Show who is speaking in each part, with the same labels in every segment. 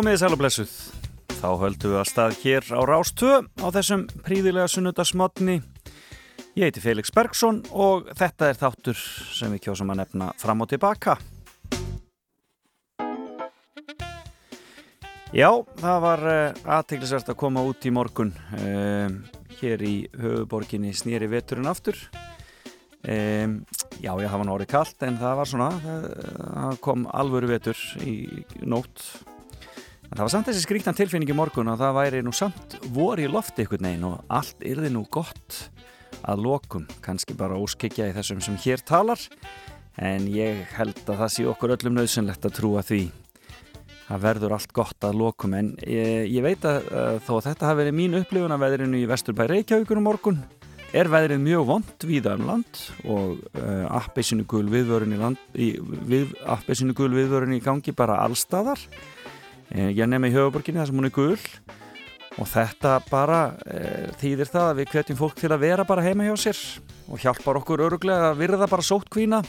Speaker 1: Komið þið sæl og blessuð. Þá höldum við að stað hér á Rástvö á þessum príðilega sunnudagsmotni. Ég heiti Felix Bergsson og þetta er þáttur sem við kjósum að nefna fram og tilbaka. Já, það var uh, aðteglisvert að koma út í morgun uh, hér í höfuborginni snýri veturinn aftur. Um, já, það var nórið kallt en það var svona, það, það kom alvöru vetur í nótt en það var samt þessi skrítna tilfinningi morgun að það væri nú samt voru í lofti ykkur negin og allt yrði nú gott að lokum, kannski bara óskikja í þessum sem hér talar en ég held að það sé okkur öllum nöðsynlegt að trúa því það verður allt gott að lokum. En ég, ég veit að, að þó að þetta hafi verið mín upplifun að veðrinu í Vesturbæ Reykjavíkur um morgun er veðrið mjög vond víða um land og uh, appeisinu gul viðvörun í, í við, í gangi bara allstaðar uh, ég nefn í höfuborginni þar sem hún er gul. Og þetta bara uh, þýðir það að við kvetjum fólk til að vera bara heima hjá sér og hjálpar okkur öruglega að virða bara sótt kvína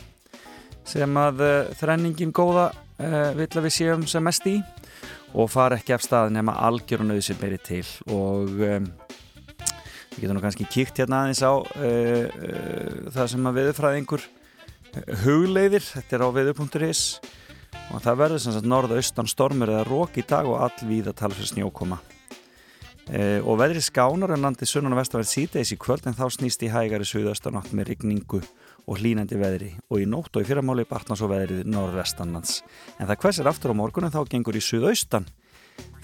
Speaker 1: sem að þrenningin góða vill að við séum sem mest í og fara ekki af stað nema algjörunauð sem beri til. Og Við getum nú kannski kíkt hérna aðeins á það sem að viðfræðingur hugleiðir, þetta er á viður.is og það verður sem sagt norða-austan stormur eða rók í dag og allvíða tala fyrir snjókoma. Uh, og veðri skánar en landi sunnan og vestanverð síðdeis í kvöld en þá snýst í hægari suðaustanátt með rigningu og hlínandi veðri. Og í nótt og í fyrramáli batna svo veðrið norðvestanlands. En það hversir aftur á morgun en þá gengur í suðaustan.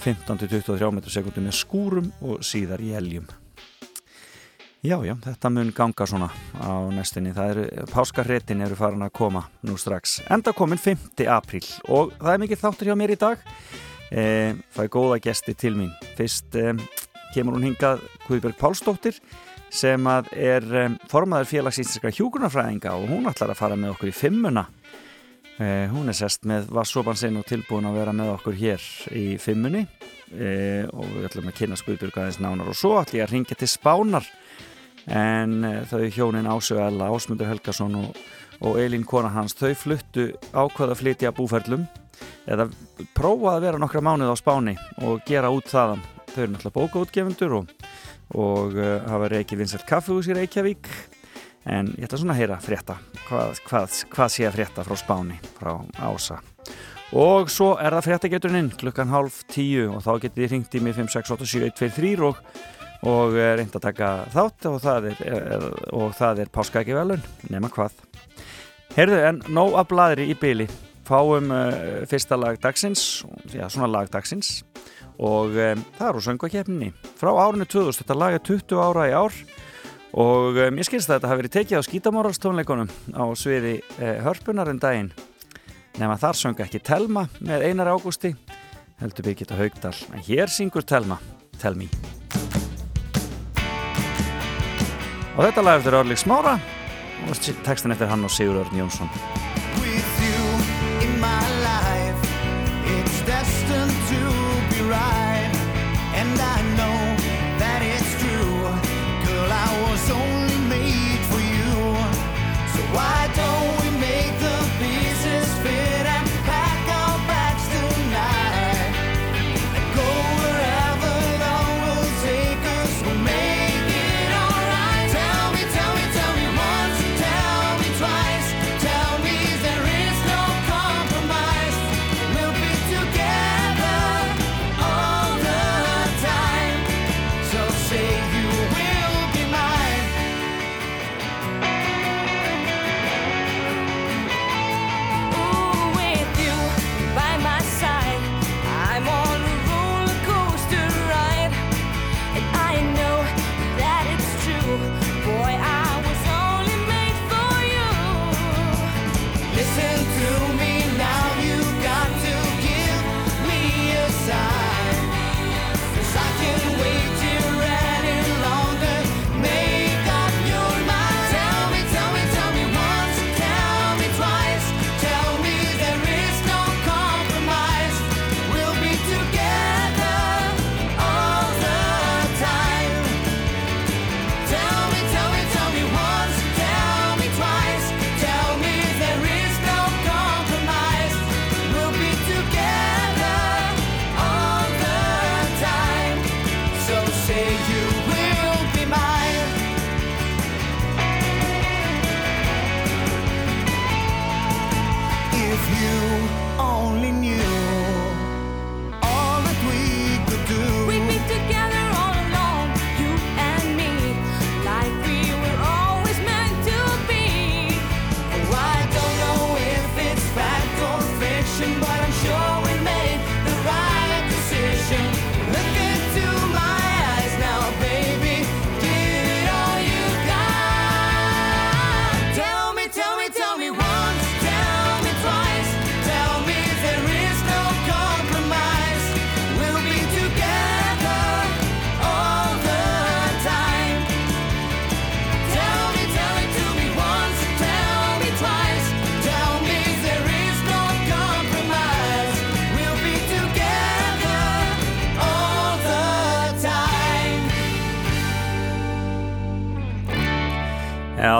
Speaker 1: 15-23 m/s með skúrum og síðar í heljum Já, já, þetta mun ganga svona á næstunni. Það eru, páskarretin eru farin að koma nú strax. Enda komin 5. apríl og það er mikið þáttur hjá mér í dag. E, það er góða gesti til mín. Fyrst e, kemur hún hingað Guðbjörg Pálsdóttir sem er e, formaður félagsýnstiska hjúgrunafræðinga og hún ætlar að fara með okkur í fimmuna. E, hún er sest með vassopansinn og tilbúin að vera með okkur hér í fimmunni e, og við ætlum að kynna Guðbjörg aðeins nánar og svo ætlum ég að ringja til Spánar en uh, þau hjónin Ásöðala, Ásmundur Helgason og, og Elín kona hans, þau fluttu ákvaða að flytja búferlum eða prófa að vera nokkra mánuð á spáni og gera út þaðan. Þau eru náttúrulega bókaútgefundur og, og uh, hafa reykið vinsalt kaffehús í Reykjavík. En ég ætla svona að heyra frétta. Hvað, hvað, hvað sé að frétta frá spáni frá Ása? Og svo er það fréttageturinn klukkan half tíu og þá getið þið ringt í mig 5687123 og og reynd að taka þátt og það er, er páskaæki velun, nema hvað. Herðu, en nóg af bladri í byli fáum uh, fyrsta lag dagsins já, svona lag dagsins. Og um, það er úr söngvakefninni frá árinu 2000, þetta lag er 20 ára í ár. Og um, ég skilst að þetta hafi verið tekið á skítamoralstónleikonum á sviði uh, hörpunar en daginn. Nema þar söngu ekki Telma með einar ágústi heldur við geta haugdal en hér syngur Telma Tell Me og þetta lag eftir Örlík Smára og textin eftir hann og Sigur Örn Jónsson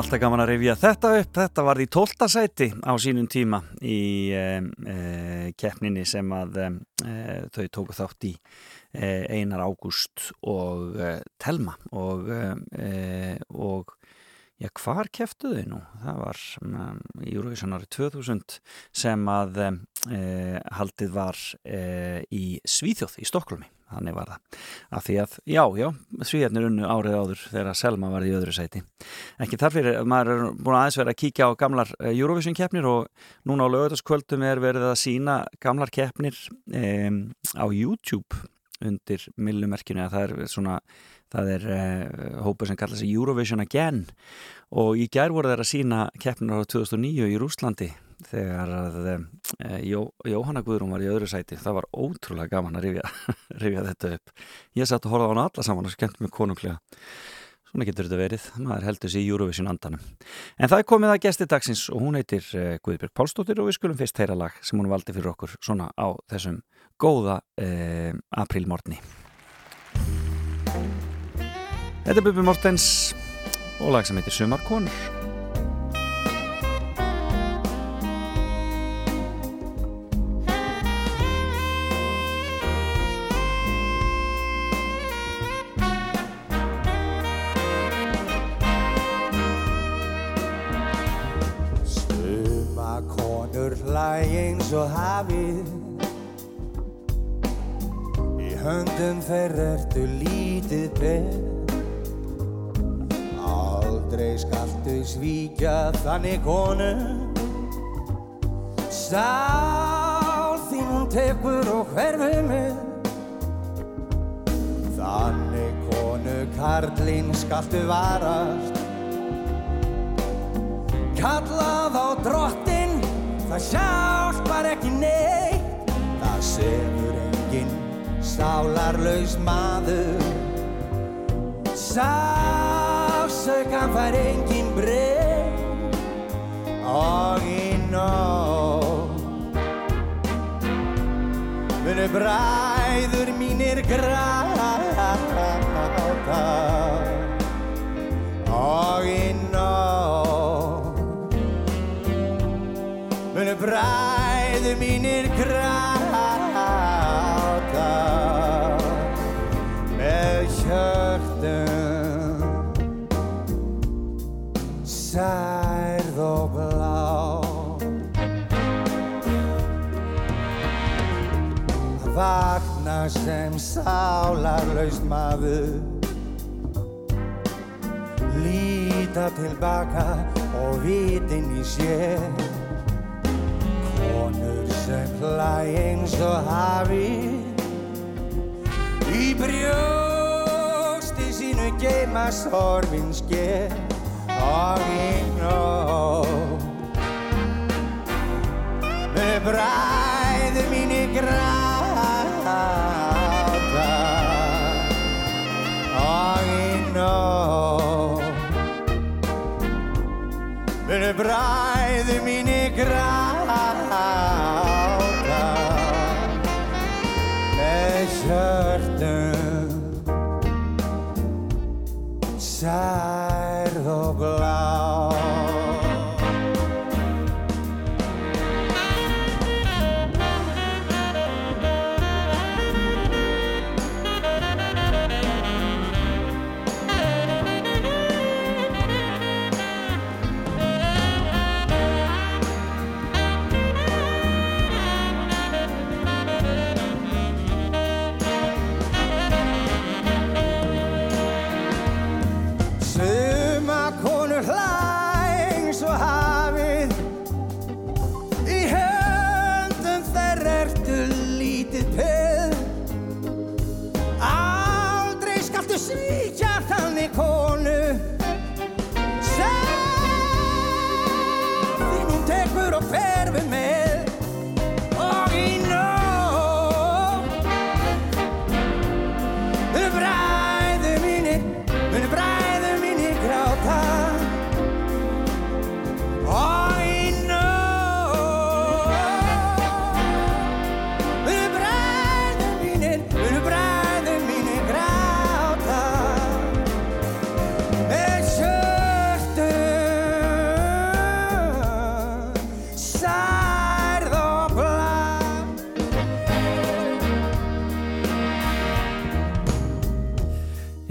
Speaker 1: alltaf gaman að rifja þetta upp. Þetta var því tóltasæti á sínum tíma í uh, keppninni sem að uh, þau tóku þátt í uh, Einar Ágúst og Telma og, og já, hvar keftuðu þau nú? Það var í árið 2000 sem að haldið var í Svíþjóð í Stokkólmi þannig var það. Af því að, já, já, svíjarnir unnu árið áður þegar Selma var í öðru sæti. Ekki þarf fyrir, maður er búin aðeins verið að kíkja á gamlar eh, Eurovision keppnir og núna á lögutaskvöldum er verið að sína gamlar keppnir um, á YouTube undir millumerkinu að það er svona það er uh, hópur sem kallar sig Eurovision Again. Og í gær voru þeir að sína keppnir á 2009 í Rúslandi þegar að e, Jó, Jóhanna Guðrún var í öðru sæti það var ótrúlega gaman að rifja, rifja þetta upp. Ég satt að horfa á hana alla saman og skemmt mig konunglega. Svona getur þetta verið, maður heldur sér í Eurovision andanum. En það er komið að gesti dagsins og hún heitir e, Guðbjörg Pálsdóttir og við skulum fyrst heyra lag sem hún valdi fyrir okkur svona á þessum góða e, aprílmortni Þetta er Bubi Mortens og lag sem heitir Sumarkonur
Speaker 2: eins og hafið Í höndum þeir ertu lítið beð Aldrei skaltu svíkja þannig konu. Sál þín hún tekur og hverfu með. Þannig konu karlinn skaltu varast. Kallað á drottin Það hjálpar ekki neitt. Það sefur enginn sálarlaus maður. Sásaukan fær enginn breytt Og í nóg Munu bræður mínir gráta bræðu mínir gráta með hjörtum. Særð og blá. Að vakna sem sálarlaust maður. Líta tilbaka og vitinn í sér sem hlæ eins og hafi í brjósti sínu geima sorfinske og í nóg með bræðu mínu gráta og í nóg með bræðu mínu gráta særð og blá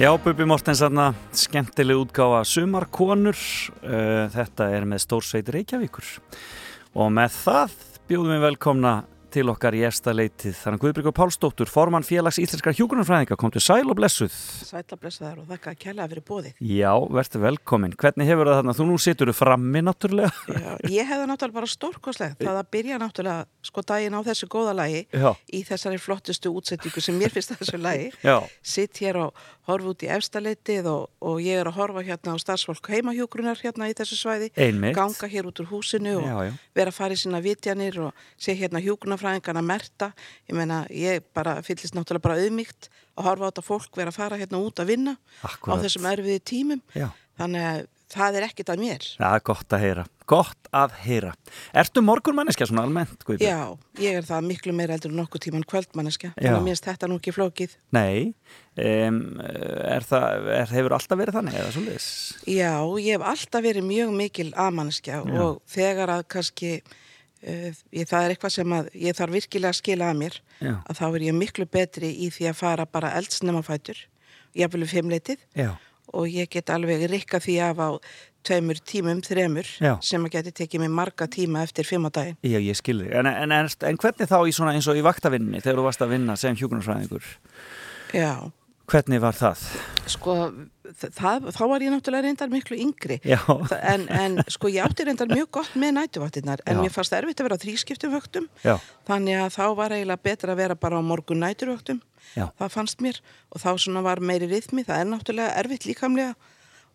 Speaker 1: Já, Bubi Mortens aðna, skemmtileg útgáfa Sumarkonur, uh, þetta er með Stórsveit Reykjavíkur og með það bjóðum við velkomna til okkar í efsta leitið. Þannig Guðbrík og Pálsdóttur, formann félags íslenskar hjókunarfræðinga, kom til sæl og blessuð.
Speaker 3: Sæl og blessuðar og þakka að kæla fyrir bóðið.
Speaker 1: Já, verður velkomin. Hvernig hefur það þarna? Þú nú situr þú frammi náttúrulega.
Speaker 3: Já, ég hefði náttúrulega bara stórkoslega. Það að byrja náttúrulega sko daginn á þessu góða lagi
Speaker 1: Já.
Speaker 3: í þessari flottustu útsettingu sem mér finnst þessu lagi. Sitt hér og horfa út í efsta leitið og, og ég er að horfa hérna á starfsfólk heimahjókurunar hérna í þessu svæði.
Speaker 1: Einmitt.
Speaker 3: Ganga hér út úr húsinu og
Speaker 1: Já, já.
Speaker 3: vera að fara í sína vitjanir og sé hérna hjókunarfræðingarna merta. Ég meina, ég bara fyllist náttúrulega bara auðmygt að horfa á þetta fólk vera að fara hérna út að vinna
Speaker 1: Akkúrat.
Speaker 3: á þessum erfiði tímum.
Speaker 1: Já.
Speaker 3: Þannig að það er ekkit að mér.
Speaker 1: Já, gott að heyra. Gott að heyra. Ertu morgunmanneskja svona almennt, Guðbrík?
Speaker 3: Já, ég er það miklu meira eldur en nokkuð tíman kvöldmanneska.
Speaker 1: Já.
Speaker 3: Þannig að mér finnst þetta nú ekki flókið.
Speaker 1: Nei, um, er það, er, hefur alltaf verið þannig eða svolítið?
Speaker 3: Já, ég hef alltaf verið mjög mikil aðmanneskja
Speaker 1: Já.
Speaker 3: og þegar að kannski, uh, ég, það er eitthvað sem að ég þarf virkilega að skila að mér,
Speaker 1: Já.
Speaker 3: að þá er ég miklu betri í því að fara bara eldsnemafætur, jafnvel um fimmleitið
Speaker 1: Já.
Speaker 3: Og ég get alveg rikka því af á tveimur tímum, þremur,
Speaker 1: Já.
Speaker 3: sem að geti tekið mig marga tíma eftir fimm á daginn.
Speaker 1: Já, ég skilði. En, en, en, en hvernig þá í svona eins og í vaktavinninni þegar þú varst að vinna sem hjúgrunarfræðingur?
Speaker 3: Já,
Speaker 1: Hvernig var það?
Speaker 3: sko, það, þá var ég náttúrulega reyndar miklu yngri.
Speaker 1: Já.
Speaker 3: Þa- en, en sko ég átti reyndar mjög gott með nætuvaktinnar en
Speaker 1: Já.
Speaker 3: mér fannst erfitt að vera á þrískiptum vöktum
Speaker 1: Já.
Speaker 3: þannig að þá var eiginlega betra að vera bara á morgun næturvöktum
Speaker 1: Já.
Speaker 3: það fannst mér og þá svona var meiri rithmi það er náttúrulega erfitt líkamlega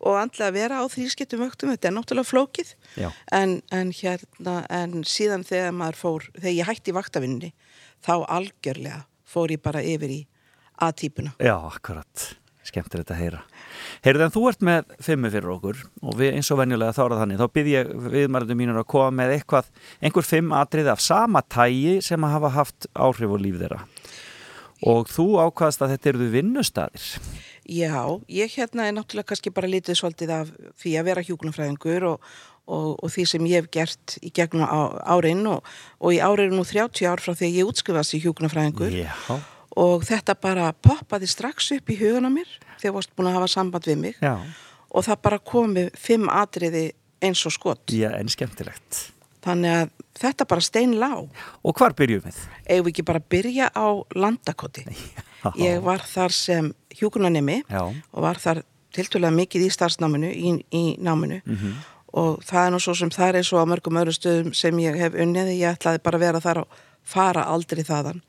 Speaker 3: og andlega að vera á þrískiptum vöktum þetta er náttúrulega flókið en, en hérna en síðan þegar maður fór þegar ég hætti vaktavinni þá algjörlega fór ég bara yfir í A-típuna
Speaker 1: Já, akkurat. Skemmtir þetta að heyra. Heyrðu, en þú ert með fimmu fyrir okkur og við eins og venjulega þá er það þannig. Þá byrð ég viðmærandum mínur að koma með eitthvað, einhver fimm atriði af sama tægi sem að hafa haft áhrif á líf þeirra. Og þú ákvaðast að þetta eruðu vinnustadir.
Speaker 3: Já, ég hérna er náttúrulega kannski bara litið svolítið af því að vera hjúkunarfræðingur og, og, og því sem ég hef gert í gegnum árin og, og í ári eru nú 30 ár frá því að ég útskrifast í hjúkunarfræðingur
Speaker 1: Já.
Speaker 3: og þetta bara poppaði strax upp í hugan á mér þegar varst búin að hafa samband við mig
Speaker 1: Já.
Speaker 3: og það bara komi fimm atriði eins og skott.
Speaker 1: Já, en skemmtilegt.
Speaker 3: Þannig að þetta bara stein lá.
Speaker 1: Og hvar við?
Speaker 3: Eigum við ekki bara byrja á landakoti. Ég var þar sem hjúkunarnemi
Speaker 1: Já.
Speaker 3: og var þar tiltölulega mikið í starfsnáminu, í, í náminu
Speaker 1: Mhm.
Speaker 3: og það er nú svo sem það er og á mörgum öðru stöðum sem ég hef unnið, ég ætlaði bara að vera þar og fara aldrei þaðan.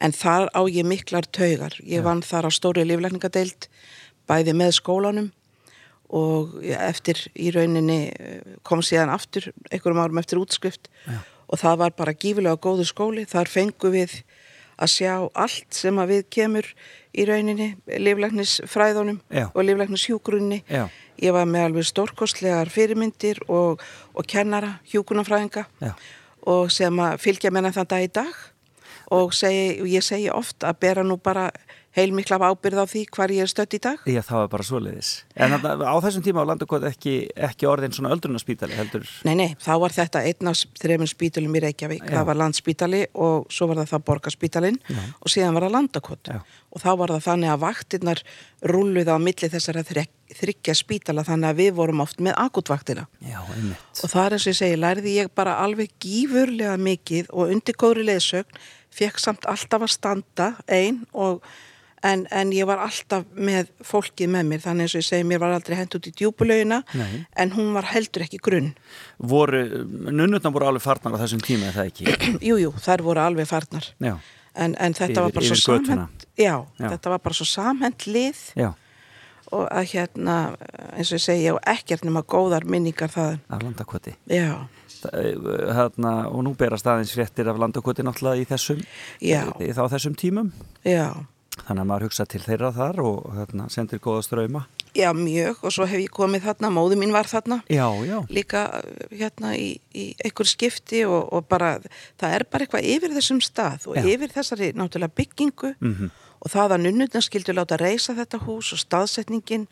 Speaker 3: En þar á ég miklar taugar. Ég vann þar á stóri líflækningadeild, bæði með skólanum og eftir í rauninni eh, kom síðan aftur, einhverjum árum eftir útskrift
Speaker 1: Já.
Speaker 3: og það var bara gífilega góðu skóli. Þar fengu við að sjá allt sem að við kemur í rauninni, líflæknisfræðunum
Speaker 1: Já.
Speaker 3: og líflæknishjúgrunni.
Speaker 1: Já.
Speaker 3: Ég var með alveg stórkostlegar fyrirmyndir og, og kennara hjúkunarfræðinga
Speaker 1: Já.
Speaker 3: og sem að fylgja menna þann dag í dag og, segi, og ég segi oft að bera nú bara heilmikla ábyrð á því hvar ég er stött í dag.
Speaker 1: Já, það var bara svoleiðis. En þarna, á þessum tíma á landakot ekki, ekki orðin svona öldrunarspítali heldur.
Speaker 3: Nei, nei, þá var þetta einn af þreimur spítalum í Reykjavík.
Speaker 1: Já.
Speaker 3: Það var landspítali og svo var það það borgarspítalin og síðan var það landakot.
Speaker 1: Já.
Speaker 3: Og þá var það þannig að vaktirnar rulluð á milli þessara þriggja spítala þannig að við vorum oft með akutvaktina.
Speaker 1: Já, einmitt.
Speaker 3: Og það er eins og ég segi, lærði ég bara alveg gífurlega mikið og undir góðri leðsögn, fekk samt alltaf að standa einn og en, en ég var alltaf með fólkið með mér, þannig eins og ég segi, mér var aldrei hent út í djúbulauina,
Speaker 1: Nei.
Speaker 3: en hún var heldur ekki grunn.
Speaker 1: Voru, nunnutna voru alveg farnar á þessum tíma, er það ekki?
Speaker 3: Jú, jú, þær voru alveg farnar. En, en þetta
Speaker 1: Yfir-
Speaker 3: var samhent, já,
Speaker 1: Já.
Speaker 3: þetta var bara svo samhent lið
Speaker 1: já,
Speaker 3: og að hérna, eins og ég segi, ég á ekkert nema góðar minningar það.
Speaker 1: af landakoti.
Speaker 3: Já,
Speaker 1: Þarna, og nú berast aðeins fréttir af landakoti náttúrulega í þessum,
Speaker 3: já,
Speaker 1: í, þá þessum tímum.
Speaker 3: já.
Speaker 1: Þannig að maður hugsa til þeirra þar og hérna, sendir góða ströyma.
Speaker 3: Já, mjög og svo hef ég komið þarna, móðu mín var þarna
Speaker 1: Já, já.
Speaker 3: líka hérna í, í einhver skipti og, og bara það er bara eitthvað yfir þessum stað og
Speaker 1: Já.
Speaker 3: yfir þessari náttúrulega byggingu
Speaker 1: Mm
Speaker 3: og það að nunnutna skildu láta reysa þetta hús og staðsetningin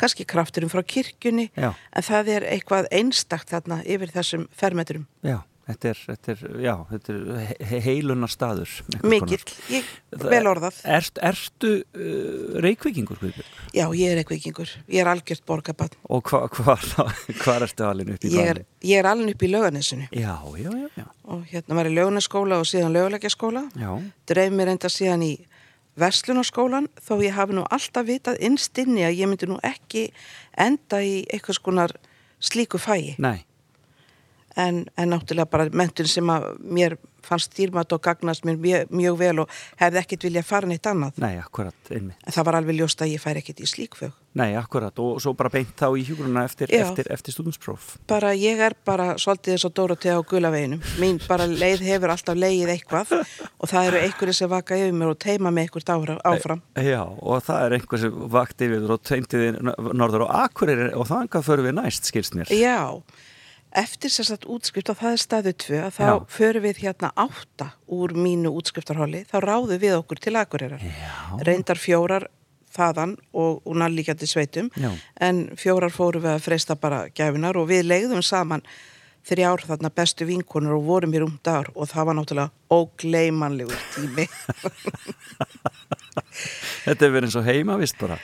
Speaker 3: kannski krafturum frá kirkjunni
Speaker 1: Já.
Speaker 3: en það er eitthvað einstakt þarna yfir þessum fermetrum
Speaker 1: Já, þetta er, þetta er, já, þetta er he heilunar staður.
Speaker 3: Mikill, ég, vel orðað.
Speaker 1: Ert, ertu uh, reykvíkingur, Guðbjörg?
Speaker 3: Já, ég er reykvíkingur. Ég er algjört borgabann.
Speaker 1: Og hva, hva, hvar ertu alveg upp í
Speaker 3: Ég
Speaker 1: bæni?
Speaker 3: ég er alveg upp í lauganisinu
Speaker 1: Já, já, já, já.
Speaker 3: og hérna var ég laugarnaskóla og síðan laugalækjaskóla.
Speaker 1: Já,
Speaker 3: Dreif mér enda síðan í verslunarskólan þó ég hafi nú alltaf vitað innstinni að ég myndi nú ekki enda í eitthvað skonar slíku fæi.
Speaker 1: nei,
Speaker 3: En, en náttúrulega bara mentun sem að mér fannst dýrmat og gagnast mér mjög, mjög vel og hefði ekkit viljað fara neitt annað.
Speaker 1: nei, akkurat, einmitt.
Speaker 3: En það var alveg ljóst að ég færi ekkit í slíkfög.
Speaker 1: Nei, akkurat, og svo bara beint þá í hjúgruna eftir, eftir, eftir stúdumspróf.
Speaker 3: bara ég er bara svolítið eins og Dórotea á gulaveginum mín bara leið hefur alltaf leið eitthvað og það eru einhverju sem vaka yfir mér og teima með einhvert áfram
Speaker 1: Já, og það er einhver sem vakti við og teimti við norður og akkurir og þangað förum við næst, skilst mér.
Speaker 3: já, eftir sér satt útskrift og það er staðu tvö að þá
Speaker 1: Já.
Speaker 3: förum við hérna átta úr mínu útskriftarhóli þá ráðum við okkur til akurirar
Speaker 1: Já.
Speaker 3: reyndar fjórar þaðan og, og nallíkjandi sveitum
Speaker 1: Já.
Speaker 3: en fjórar fórum við að freista bara gæfinar og við leiðum saman þrjár þarna bestu vinkonur og vorum í rúmt ár og það var náttúrulega ógleimanlegur tími
Speaker 1: Þetta er verið eins og heima, vist bara.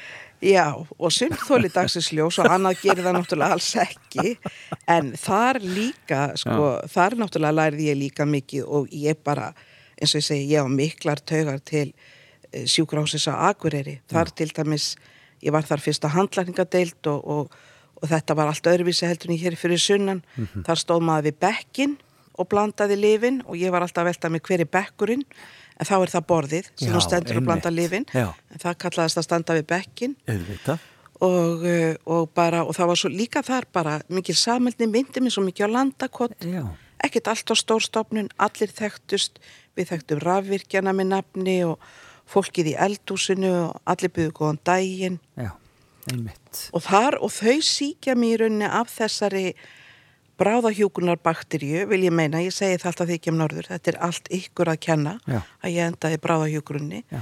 Speaker 3: Já, og sumt þóli dagsins ljós og annað gerir það náttúrulega alls ekki. En þar líka, sko, þar náttúrulega lærði ég líka mikið og ég bara, eins og ég segi, ég á miklar taugar til sjúkrahúsis á Akureyri. Þar til dæmis, ég var þar fyrsta handlækningadeild og, og, og þetta var allt öðruvísi heldur en ég hér fyrir sunnan. Þar stóð maður við bekkin og blandaði lifin og ég var alltaf að velta mig hver er bekkurinn en þá er það borðið sem þú stendur og blanda lifin. En það kallaðist að standa við bekkin og, uh, og bara, og það var svo líka þar bara mikil samhældni myndi mér svo mikið á landakott ekkert allt á stórstofnun, allir þekktust. Við þekktum rafvirkjana með nafni og fólkið í eldúsinu og allir byggðu góðan daginn.
Speaker 1: Já, einmitt.
Speaker 3: og þar, og þau síkja mér rauninni af þessari bráðahjúkunar bakteríu, vil ég meina, ég segi það alltaf því ekki um norður, þetta er allt ykkur að kenna
Speaker 1: Já.
Speaker 3: að ég endaði bráðahjúkurunni
Speaker 1: Já.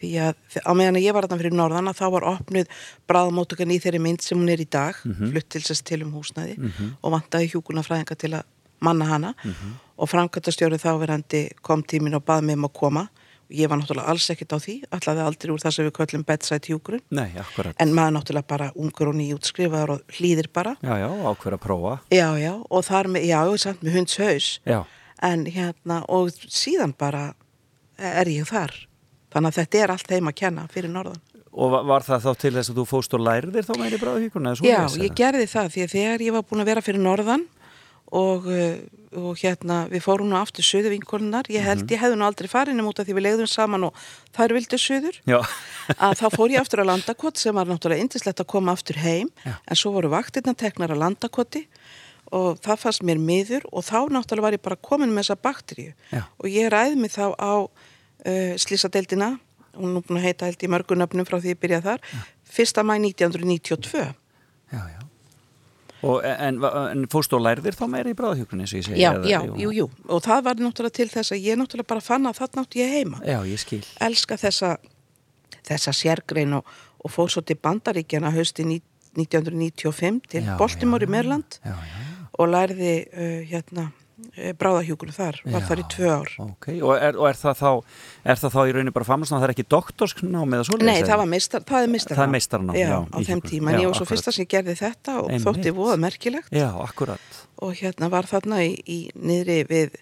Speaker 3: því að á meðan að ég var þarna fyrir norðan að þá var opnuð bráðamótökan í þeirri mynd sem hún er í dag,
Speaker 1: Mhm.
Speaker 3: flutt til þess til um húsnæði og vantaði hjúkunarfræðinga til að manna hana
Speaker 1: Mhm.
Speaker 3: og framkvæmtastjórið þáverandi kom tímin og bað mig um að koma ég var náttúrulega alls ekkert á því, allaði aldrei úr það sem við köllum bedside hjúkurun
Speaker 1: Nei,
Speaker 3: en maður náttúrulega bara ungur og nýjútskrifaður og hlýðir bara.
Speaker 1: Já, já, ákveður að prófa.
Speaker 3: já, já, og þar með, já, samt með hunds haus
Speaker 1: Já,
Speaker 3: en hérna, og síðan bara er ég þar. Þannig að þetta er allt þeim að kenna fyrir norðan.
Speaker 1: Og va- var það þá til þess að þú fóst og lærðir þá meiri bráðahjúgruna?
Speaker 3: já, ég gerði það því að þegar ég var búin að vera fyrir norðan og, uh, og hérna við fórum nú aftur söðu vinkonunar ég held ég hefði nú aldrei farin um út af því við legðum saman og þær vildu söður að þá fór ég aftur á landakott sem var náttúrulega indislegt að koma aftur heim.
Speaker 1: Já.
Speaker 3: en svo voru vaktirna teknar á landakotti og það fannst mér miður. Og þá náttúrulega var ég bara komin með þessa bakteríu.
Speaker 1: Já.
Speaker 3: og ég ræði mig þá á uh, slísadeildina hún er búin að heita held í mörgunöfnum frá því ég byrjaði þar. 1. mæ 1992
Speaker 1: já, já. Og, en, en fóst og lærðir þá meiri bráðahjúgruna eins og ég segi?
Speaker 3: já,
Speaker 1: eða-
Speaker 3: já, jú, jú og það var náttúrulega til þess að ég náttúrulega bara fann að þarna átti ég heima
Speaker 1: Já, ég skil.
Speaker 3: elska þessa, þessa sérgrein og, og fór svo til bandaríkjana hausti ní- 1995 til Baltimore í Mörland og lærði uh, hérna uh, bráðahjúkuru þar, var þar í tvö ár
Speaker 1: Ok, og er, og er það þá er það þá í rauninni bara famast það er ekki doktorsknám eða svoleiðis?
Speaker 3: Nei,
Speaker 1: eða?
Speaker 3: það var meistar, það er meistarnám
Speaker 1: Það er meistaranám,
Speaker 3: já,
Speaker 1: já,
Speaker 3: á þeim tíma, en
Speaker 1: Já,
Speaker 3: ég var svo fyrsta sem gerði þetta og
Speaker 1: Einmitt.
Speaker 3: þótti voða merkilegt
Speaker 1: Já, akkurat.
Speaker 3: og hérna var þarna í, í niðri við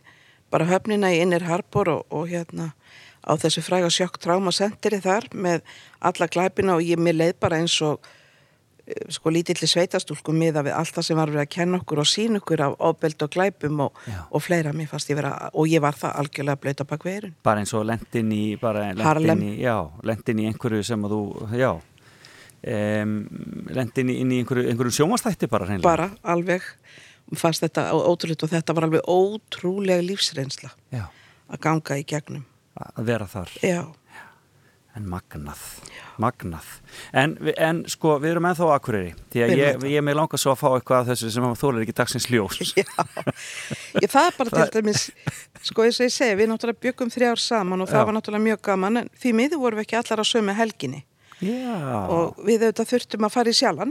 Speaker 3: bara höfnina í Innir Harbor og, og hérna á þessu fræga sjokk tráma sendiri þar með alla glæpina og ég mér leið bara eins og eh, sko lítilli sveitastúlku miða við allt það sem var verið að kenna okkur og sín okkur af ofbeld og glæpum og, og fleira. Mér fannst ég vera og ég var það algjörlega blöyta bak veirun
Speaker 1: Bara eins og lendin í, lendin í, já, lendin í einhverju sem að þú, já, um, lendin í, inn í einhverju, einhverju sjómastætti bara hreinlega.
Speaker 3: bara alveg. Fannst þetta ótrúlega og þetta var alveg ótrúlega lífsreynsla
Speaker 1: Já,
Speaker 3: að ganga í gegnum.
Speaker 1: Að vera þar.
Speaker 3: já,
Speaker 1: En magnað, magnað. En, en sko, við erum ennþá á Akureyri, því að ég, ég með langa svo að fá eitthvað af þessu sem að þólar ekki dagsins ljós.
Speaker 3: Já, ég, það er bara til dæmis, sko eins og ég segi, við náttúrulega byggum þrjár saman og það
Speaker 1: Já.
Speaker 3: var náttúrulega mjög gaman en því miður vorum við ekki allar á sömu helginni.
Speaker 1: Já,
Speaker 3: og við auðvitað þurftum að fara í sjalan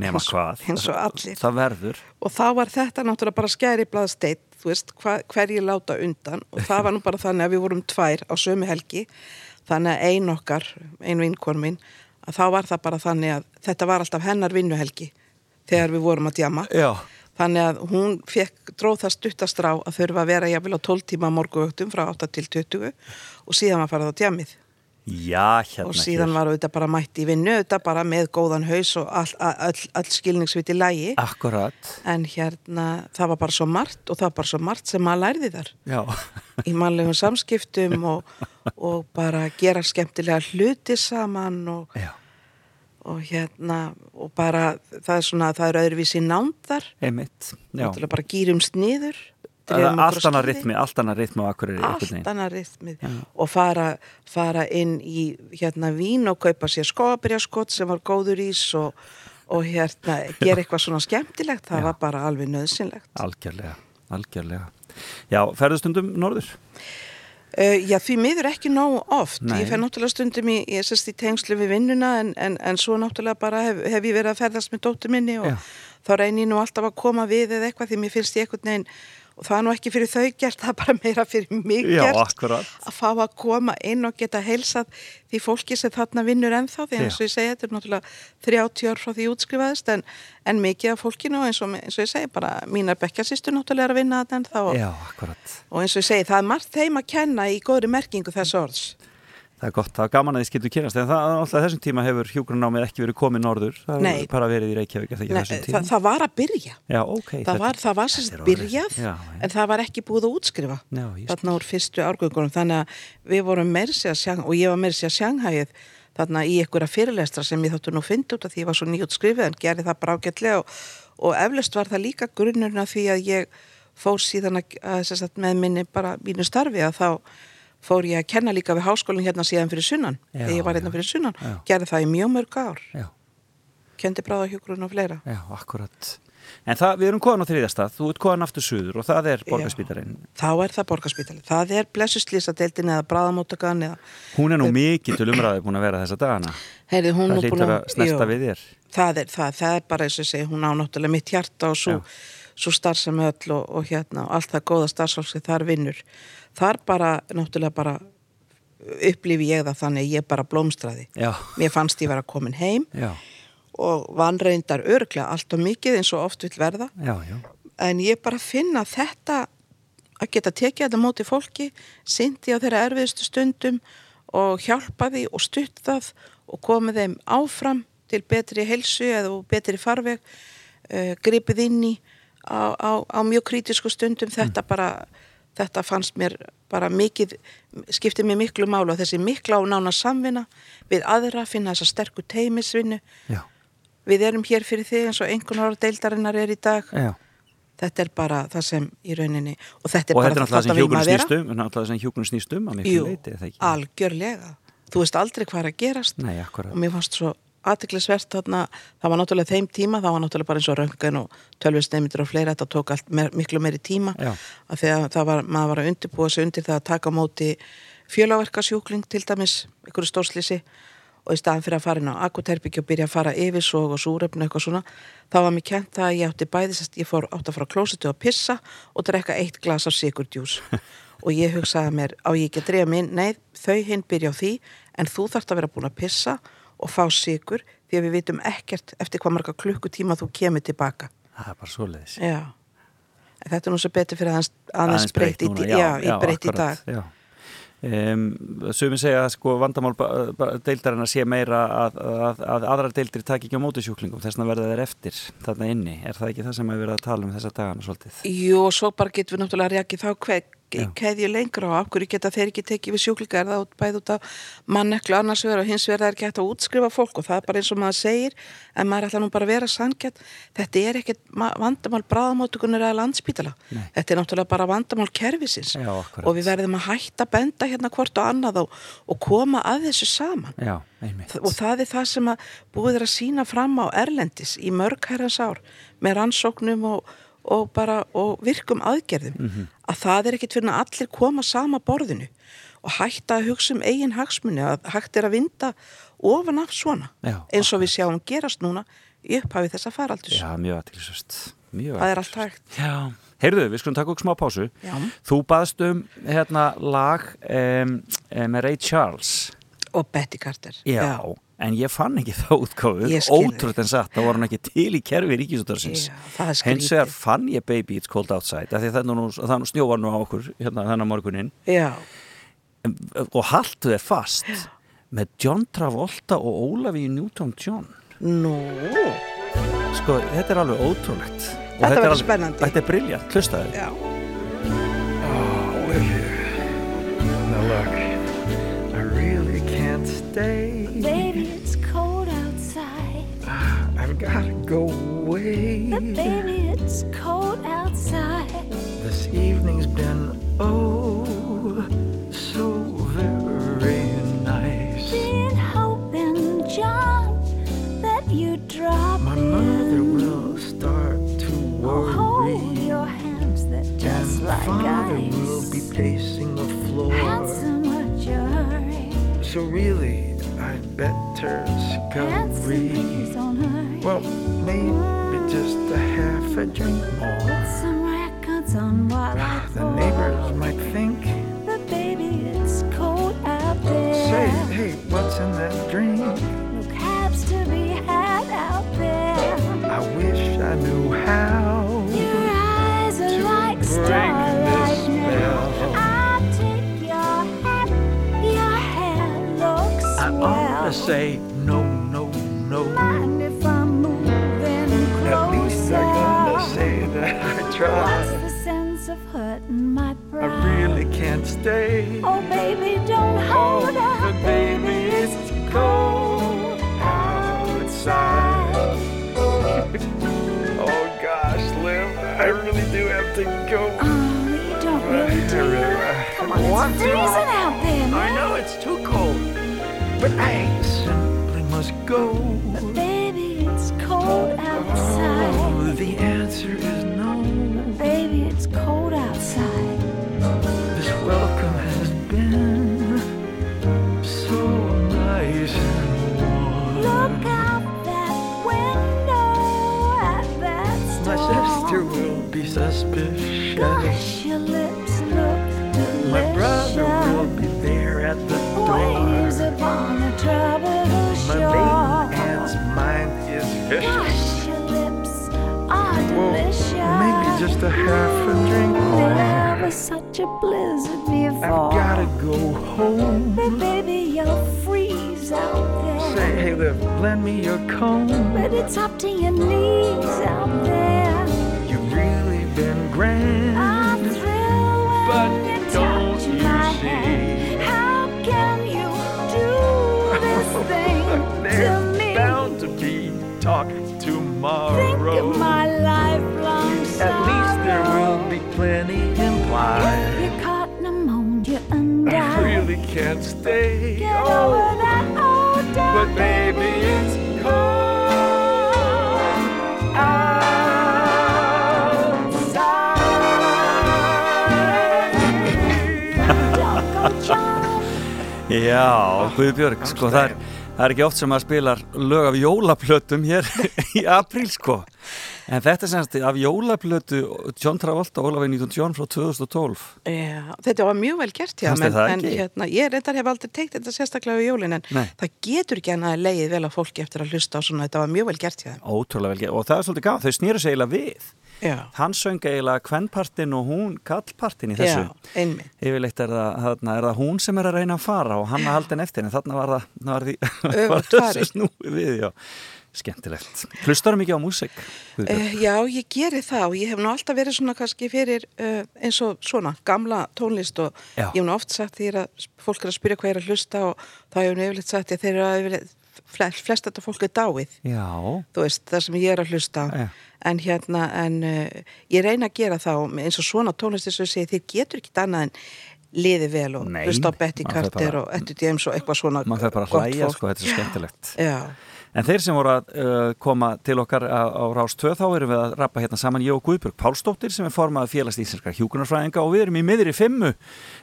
Speaker 1: nema hvað
Speaker 3: eins og allir.
Speaker 1: Það verður
Speaker 3: og þá var þetta náttúrulega bara skæri blaðsteitt, þú veist, hva, hverji láta undan og það var nú bara þannig að við vorum tvær á sömu helgi, þannig að ein okkar, ein vinkon minn að þá var það bara þannig að þetta var alltaf hennar vinnuhelgi þegar við vorum að djama
Speaker 1: Já,
Speaker 3: þannig að hún fekk, dróð það stuttastrá að þurfa að vera jafnvel á 12 tíma morguvöktum frá 8 til 20 og síðan var farið á djamið
Speaker 1: já, hérna
Speaker 3: og síðan var auðvitað bara mætt í vinnu auðvitað bara með góðan haus og all, all, all skilningsviti lægi
Speaker 1: Akkurat,
Speaker 3: en hérna það var bara svo margt og það var bara svo margt sem maður lærði þar.
Speaker 1: Já.
Speaker 3: Í mannlegum samskiptum og, og bara gera skemmtilega hluti saman og, og hérna og bara það er svona það er öðruvísi nándar bara gýrumst niður
Speaker 1: Allt annað
Speaker 3: skíði.
Speaker 1: ritmi, allt annað ritmi á akkurir
Speaker 3: allt annað ritmið og fara, fara inn í hérna vín og kaupa sér skóabirjaskott sem var góður ís og, og hérna gera eitthvað svona skemmtilegt það
Speaker 1: Já.
Speaker 3: var bara alveg nöðsynlegt
Speaker 1: Algjörlega, algjörlega Já, ferðu stundum norður?
Speaker 3: Uh, já, því miður ekki nógu oft.
Speaker 1: Nei.
Speaker 3: Ég fer náttúrulega stundum í, ég sérst í tengslu við vinnuna en, en, en svo náttúrulega bara hef, hef ég verið að ferðast með dóttur minni og
Speaker 1: Já.
Speaker 3: þá reynir ég nú alltaf að koma við eða eitthvað því mér finnst ég eitthvað neginn og það er nú ekki fyrir þau gert, það er bara meira fyrir mig
Speaker 1: Já,
Speaker 3: gert.
Speaker 1: akkurat.
Speaker 3: Að fá að koma inn og geta heilsað því fólki sem þarna vinnur ennþá. Því eins og ég segi, þetta er náttúrulega 30 ár frá því útskrifaðist en, en mikið af fólkinu eins og, eins og ég segi bara mínar bekkjarsýstur náttúrulega er að vinna þetta ennþá og,
Speaker 1: Já,
Speaker 3: og eins og ég segi, það er margt þeim að kenna í góðri merkingu þess orðs
Speaker 1: Það er gott, það er gaman að þið skiltu kynast en það, alltaf þessum tíma hefur hjúgrunnámið ekki verið komið norður. Það
Speaker 3: Nei.
Speaker 1: hefur bara verið í Reykjavík er
Speaker 3: Nei, það, það var að byrja.
Speaker 1: Já, ok
Speaker 3: það var, það var sérst
Speaker 1: er
Speaker 3: byrjað
Speaker 1: Já, já.
Speaker 3: en það var ekki búið að útskrifa þarna úr fyrstu árgöngunum. Þannig að við vorum meirsi að sjang og ég var meirsi að sjanghæið þarna í einhverja fyrirlestra sem ég þáttu nú fyndi út af því ég var svo nýjútskrifið en gerði það bara ágætlega og, og eflaust var það líka grunnurinn af því að ég fór síðan að, að sem sagt, með minni bara mínu starfi að þá fór ég að kenna líka við háskólinn hérna síðan fyrir sunnan
Speaker 1: Já,
Speaker 3: þegar ég var hérna fyrir sunnan.
Speaker 1: Já.
Speaker 3: gerði það í mjög mörg ár.
Speaker 1: Já,
Speaker 3: kendi bráðahjúkurinn og fleira.
Speaker 1: Já, akkurat. En það, við erum koðan á þriðastað, þú ert koðan aftur suður og það er borgarspítarinn
Speaker 3: þá er það borgarspítali. Það er blessuslýsadeildin eða bráðamóttakan eða,
Speaker 1: Hún er nú mikið til umræði búin að vera þessa dagana.
Speaker 3: Heyrði hún
Speaker 1: Það hlýtur að snerta við þér.
Speaker 3: Það er, það, það er bara eins og segi, hún á náttúrulega mitt hjarta og svo, svo starfsemi öll og, og hérna og allt það góða starfsfólk sem þar vinnur. Þar bara, náttúrulega bara upplifi ég það þannig ég bara blómstraði.
Speaker 1: Já,
Speaker 3: Mér fannst ég vera komin heim
Speaker 1: já,
Speaker 3: og vanreindar örglega allt og mikið eins og oft vil verða.
Speaker 1: já, já.
Speaker 3: En ég bara finna þetta að geta tekið þetta móti fólki sindi á þeirra erfiðustu stundum og hjálpa því og stutt það og komið þeim áfram til betri helsu eða betri farveg uh, gripið inn í á, á, á mjög krítisku stundum. Þetta bara þetta fannst mér bara mikið skiptið mér miklu málu og þessi mikla og nána samvinna við aðra finna þessa sterku teimisvinnu
Speaker 1: Já,
Speaker 3: við erum hér fyrir þig eins og einhvern ára deildarinnar er í dag.
Speaker 1: Já.
Speaker 3: Þetta er bara það sem í rauninni og þetta er
Speaker 1: Og
Speaker 3: bara
Speaker 1: þetta er sem
Speaker 3: við
Speaker 1: hjúgrun
Speaker 3: maður vera.
Speaker 1: snýstum náttúrulega sem hjúgrun snýstum
Speaker 3: Jú,
Speaker 1: leiti,
Speaker 3: algjörlega. Þú veist aldrei hvað er að gerast.
Speaker 1: Nei,
Speaker 3: og mér fannst svo aðtiklisvert þarna, það var náttúrulega þeim tíma það var náttúrulega bara eins og röngan og tölvisteymitur og fleira, þetta tók allt mer, miklu meiri tíma.
Speaker 1: Já.
Speaker 3: að það var, maður var að undirbúa sig undir það að taka móti fjölaverkasjúkling til dæmis, ykkur stórslýsi og í staðan fyrir að fara inn á akuterbyggja og byrja að fara yfir svo og súrefnu eitthvað svona þá var mér kent það að ég átti bæði ég fór átt að fara á klósitu og pissa og drekka eitt glas af sigurdjús og ég hugsaði að mér á ég ekki að drefa minn, nei þau hinn byrja á því en þú þarft að vera búin að pissa og fá sigur því að við vitum ekkert eftir hvað marga klukkutíma þú kemur tilbaka
Speaker 1: Það er bara svoleiðis
Speaker 3: já en þetta er nú svo betur fyrir aðeins, aðeins breytt í,
Speaker 1: núna,
Speaker 3: já, já, breytt í dag
Speaker 1: já. Um, Sumi segja að sko vandamál deildarinn að sé meira að, að, að aðrar deildir taki ekki á móti sjúklingum þess að verða þeir eftir þarna inni er það ekki það sem að vera að tala um þessa dagana svolítið?
Speaker 3: Jú, og svo bara getum við náttúrulega reakið þá
Speaker 1: Já.
Speaker 3: Keðju lengra og af hverju geta þeir ekki tekið við sjúklinga er það bæði út af manneklu annars vegar og hins vegar það er ekki hægt að útskrifa fólk og það er bara eins og maður segir en maður ætla nú bara að vera sangjart þetta er ma- vandamál bráðamótugunar eða landspítala,
Speaker 1: Nei.
Speaker 3: þetta er náttúrulega bara vandamál kerfisins.
Speaker 1: Já,
Speaker 3: og við verðum að hætta benda hérna hvort og annað og, og koma að þessu saman.
Speaker 1: Já,
Speaker 3: og það er það sem að búið er að sína fram á Erlendis í mörg herrans ár með rannsóknum og, og bara og virkum aðgerðum
Speaker 1: Mhm.
Speaker 3: að það er ekkit fyrir að allir koma sama borðinu og hætta að hugsa um eigin hagsmunni að hægt er að vinda ofan af svona
Speaker 1: Já,
Speaker 3: eins og við sjáum gerast núna í upphafi þessa faraldus
Speaker 1: Já, mjög aðtilsvöst Mjög
Speaker 3: það er allt hægt.
Speaker 1: Já, heyrðu, við skulum taka okkur smá pásu.
Speaker 3: Já.
Speaker 1: Þú baðst um hérna lag um, með Ray Charles.
Speaker 3: Og Betty Carter.
Speaker 1: Já, en ég fann ekki þá útgáfu. Ótrútt en satt, það voru hann ekki til í kerfi ríkisútarsins
Speaker 3: Já, er
Speaker 1: Hins vegar fann ég Baby It's Cold Outside af því það, nú, það nú snjóvar nú á okkur hérna þennan morgunin
Speaker 3: Já,
Speaker 1: og haltu þér fast með John Travolta og Ólafí Newton-John
Speaker 3: nú.
Speaker 1: Sko, þetta er alveg ótrúlegt. Og
Speaker 3: Þetta
Speaker 1: er
Speaker 3: verður
Speaker 1: alveg-
Speaker 3: spennandi.
Speaker 1: Þetta er briljant, hlustaðu.
Speaker 3: Já,
Speaker 4: Now look, I really can't stay. Away.
Speaker 5: But baby, it's cold outside.
Speaker 4: This evening's been oh so very nice.
Speaker 5: Been hoping, John, that you drop
Speaker 4: My
Speaker 5: in.
Speaker 4: mother will start to worry.
Speaker 5: Oh, hold your hands that just
Speaker 4: And
Speaker 5: like
Speaker 4: father
Speaker 5: ice.
Speaker 4: will be pacing the floor.
Speaker 5: Handsome, hurry?
Speaker 4: So really, I'd better
Speaker 5: Handsome,
Speaker 4: scurry.
Speaker 5: please don't hurry.
Speaker 4: Well, maybe just a half a drink more.
Speaker 5: Put some records on while I
Speaker 4: The neighbors might think,
Speaker 5: But baby, it's cold out there.
Speaker 4: say, hey, what's in that drink?
Speaker 5: No cabs to be had out there.
Speaker 4: I wish I knew how.
Speaker 5: Your eyes are like starlight now. I take your hat, your hair looks
Speaker 4: I
Speaker 5: swell.
Speaker 4: ought to say, I
Speaker 5: What's the sense of hurting my
Speaker 4: I really can't stay.
Speaker 5: Oh, baby, don't
Speaker 4: Oh,
Speaker 5: hold out,
Speaker 4: but baby, it's cold outside. oh gosh, Liv, I really do have to go.
Speaker 5: Oh, you don't really do.
Speaker 4: really-
Speaker 5: Come on,
Speaker 4: want
Speaker 5: it's freezing out there,
Speaker 4: I know it's too cold, but I simply must go. Suspicious.
Speaker 5: Gosh, your lips look delicious.
Speaker 4: My brother will be there at the
Speaker 5: Waves
Speaker 4: door.
Speaker 5: upon a troubled
Speaker 4: My maiden aunt's mind is vicious.
Speaker 5: Gosh, your lips are
Speaker 4: Well,
Speaker 5: delicious.
Speaker 4: maybe just a half a drink more.
Speaker 5: Never such a blizzard before.
Speaker 4: I've gotta go home.
Speaker 5: But baby, you'll freeze out there.
Speaker 4: Say, hey, Liv, lend me your comb.
Speaker 5: But it's up to your knees out there.
Speaker 4: Can't stay.
Speaker 5: get over
Speaker 4: Oh,
Speaker 5: that old
Speaker 4: but baby, it's cold. outside.
Speaker 1: Já, Guðbjörg, sko það er, það er ekki oft sem maður spilar lög af jólaplötum hér í apríl sko en þetta er semst af jólaplötu John Travolta og Ólafur Nýtun John frá 2012
Speaker 3: Já, þetta var mjög vel gert
Speaker 1: það
Speaker 3: en
Speaker 1: ekki?
Speaker 3: hérna, ég reyndar hef aldrei teikt þetta sérstaklega við jólin en
Speaker 1: Nei.
Speaker 3: það getur ekki að leiðið vel að fólki eftir að hlusta á svona, þetta var mjög vel gert.
Speaker 1: Ótrúlega vel gert. Og það er svolítið gaf, þau snýru sig eiginlega við.
Speaker 3: Já,
Speaker 1: hann söng eiginlega kvennpartin og hún kallpartin í þessu.
Speaker 3: Já,
Speaker 1: yfirleitt er það, þarna, er það hún sem er að reyna að fara og hann að halda henn eftir en þarna var það, þarna var því var þessu snúið við, já skemmtilegt. Hlustarum mikið á músik?
Speaker 3: Uh, já, ég geri það og ég hef nú alltaf verið svona kannski fyrir uh, eins og svona gamla tónlist og
Speaker 1: Já.
Speaker 3: ég hef nú oft sagt því að fólk er að spyrja hvað er að hlusta og þá hef ég nú yfirleitt sagt að þeir eru að yfirleitt, flest, flest þetta fólk er dáið
Speaker 1: Já,
Speaker 3: þú veist, það sem ég er að hlusta
Speaker 1: Já.
Speaker 3: en hérna, en uh, ég reyna að gera og eins og svona tónlist þess að segja, þeir getur ekki annað en liði vel og hlusta á Betty Carter og Eddie James og eitthvað svona
Speaker 1: maður þarf bara að hlæja sko, þetta er svo skemmtilegt.
Speaker 3: Já,
Speaker 1: En þeir sem voru að uh, koma til okkar á, á Rás 2 þá erum við að rappa hérna saman ég og Guðbjörg Pálsdóttir sem er formaði félags íslenskar hjúkunarfræðinga og við erum í miðri fimmu.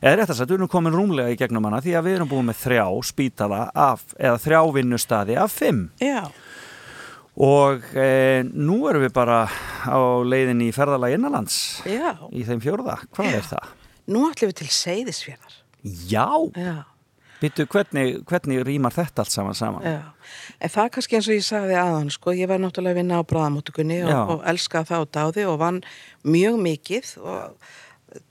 Speaker 1: Eða rétt að sagt, við erum komin rúmlega í gegnum hana því að við erum búin með þrjá spítala af, eða þrjá vinnustadi af fimm.
Speaker 3: Já,
Speaker 1: og e, nú erum við bara á leiðin í ferðalagi innanlands.
Speaker 3: Já.
Speaker 1: í þeim fjórða, hvað er það?
Speaker 3: Nú ætlum við til Seyðisfjörðar.
Speaker 1: Já,
Speaker 3: Já,
Speaker 1: byttu hvernig, hvernig rýmar þetta allt saman saman?
Speaker 3: já. En það er kannski eins og ég sagði aðan, sko, ég var náttúrulega að vinna á bráðamóttugunni
Speaker 1: Já.
Speaker 3: og, og elskaði það og dáði og vann mjög mikið og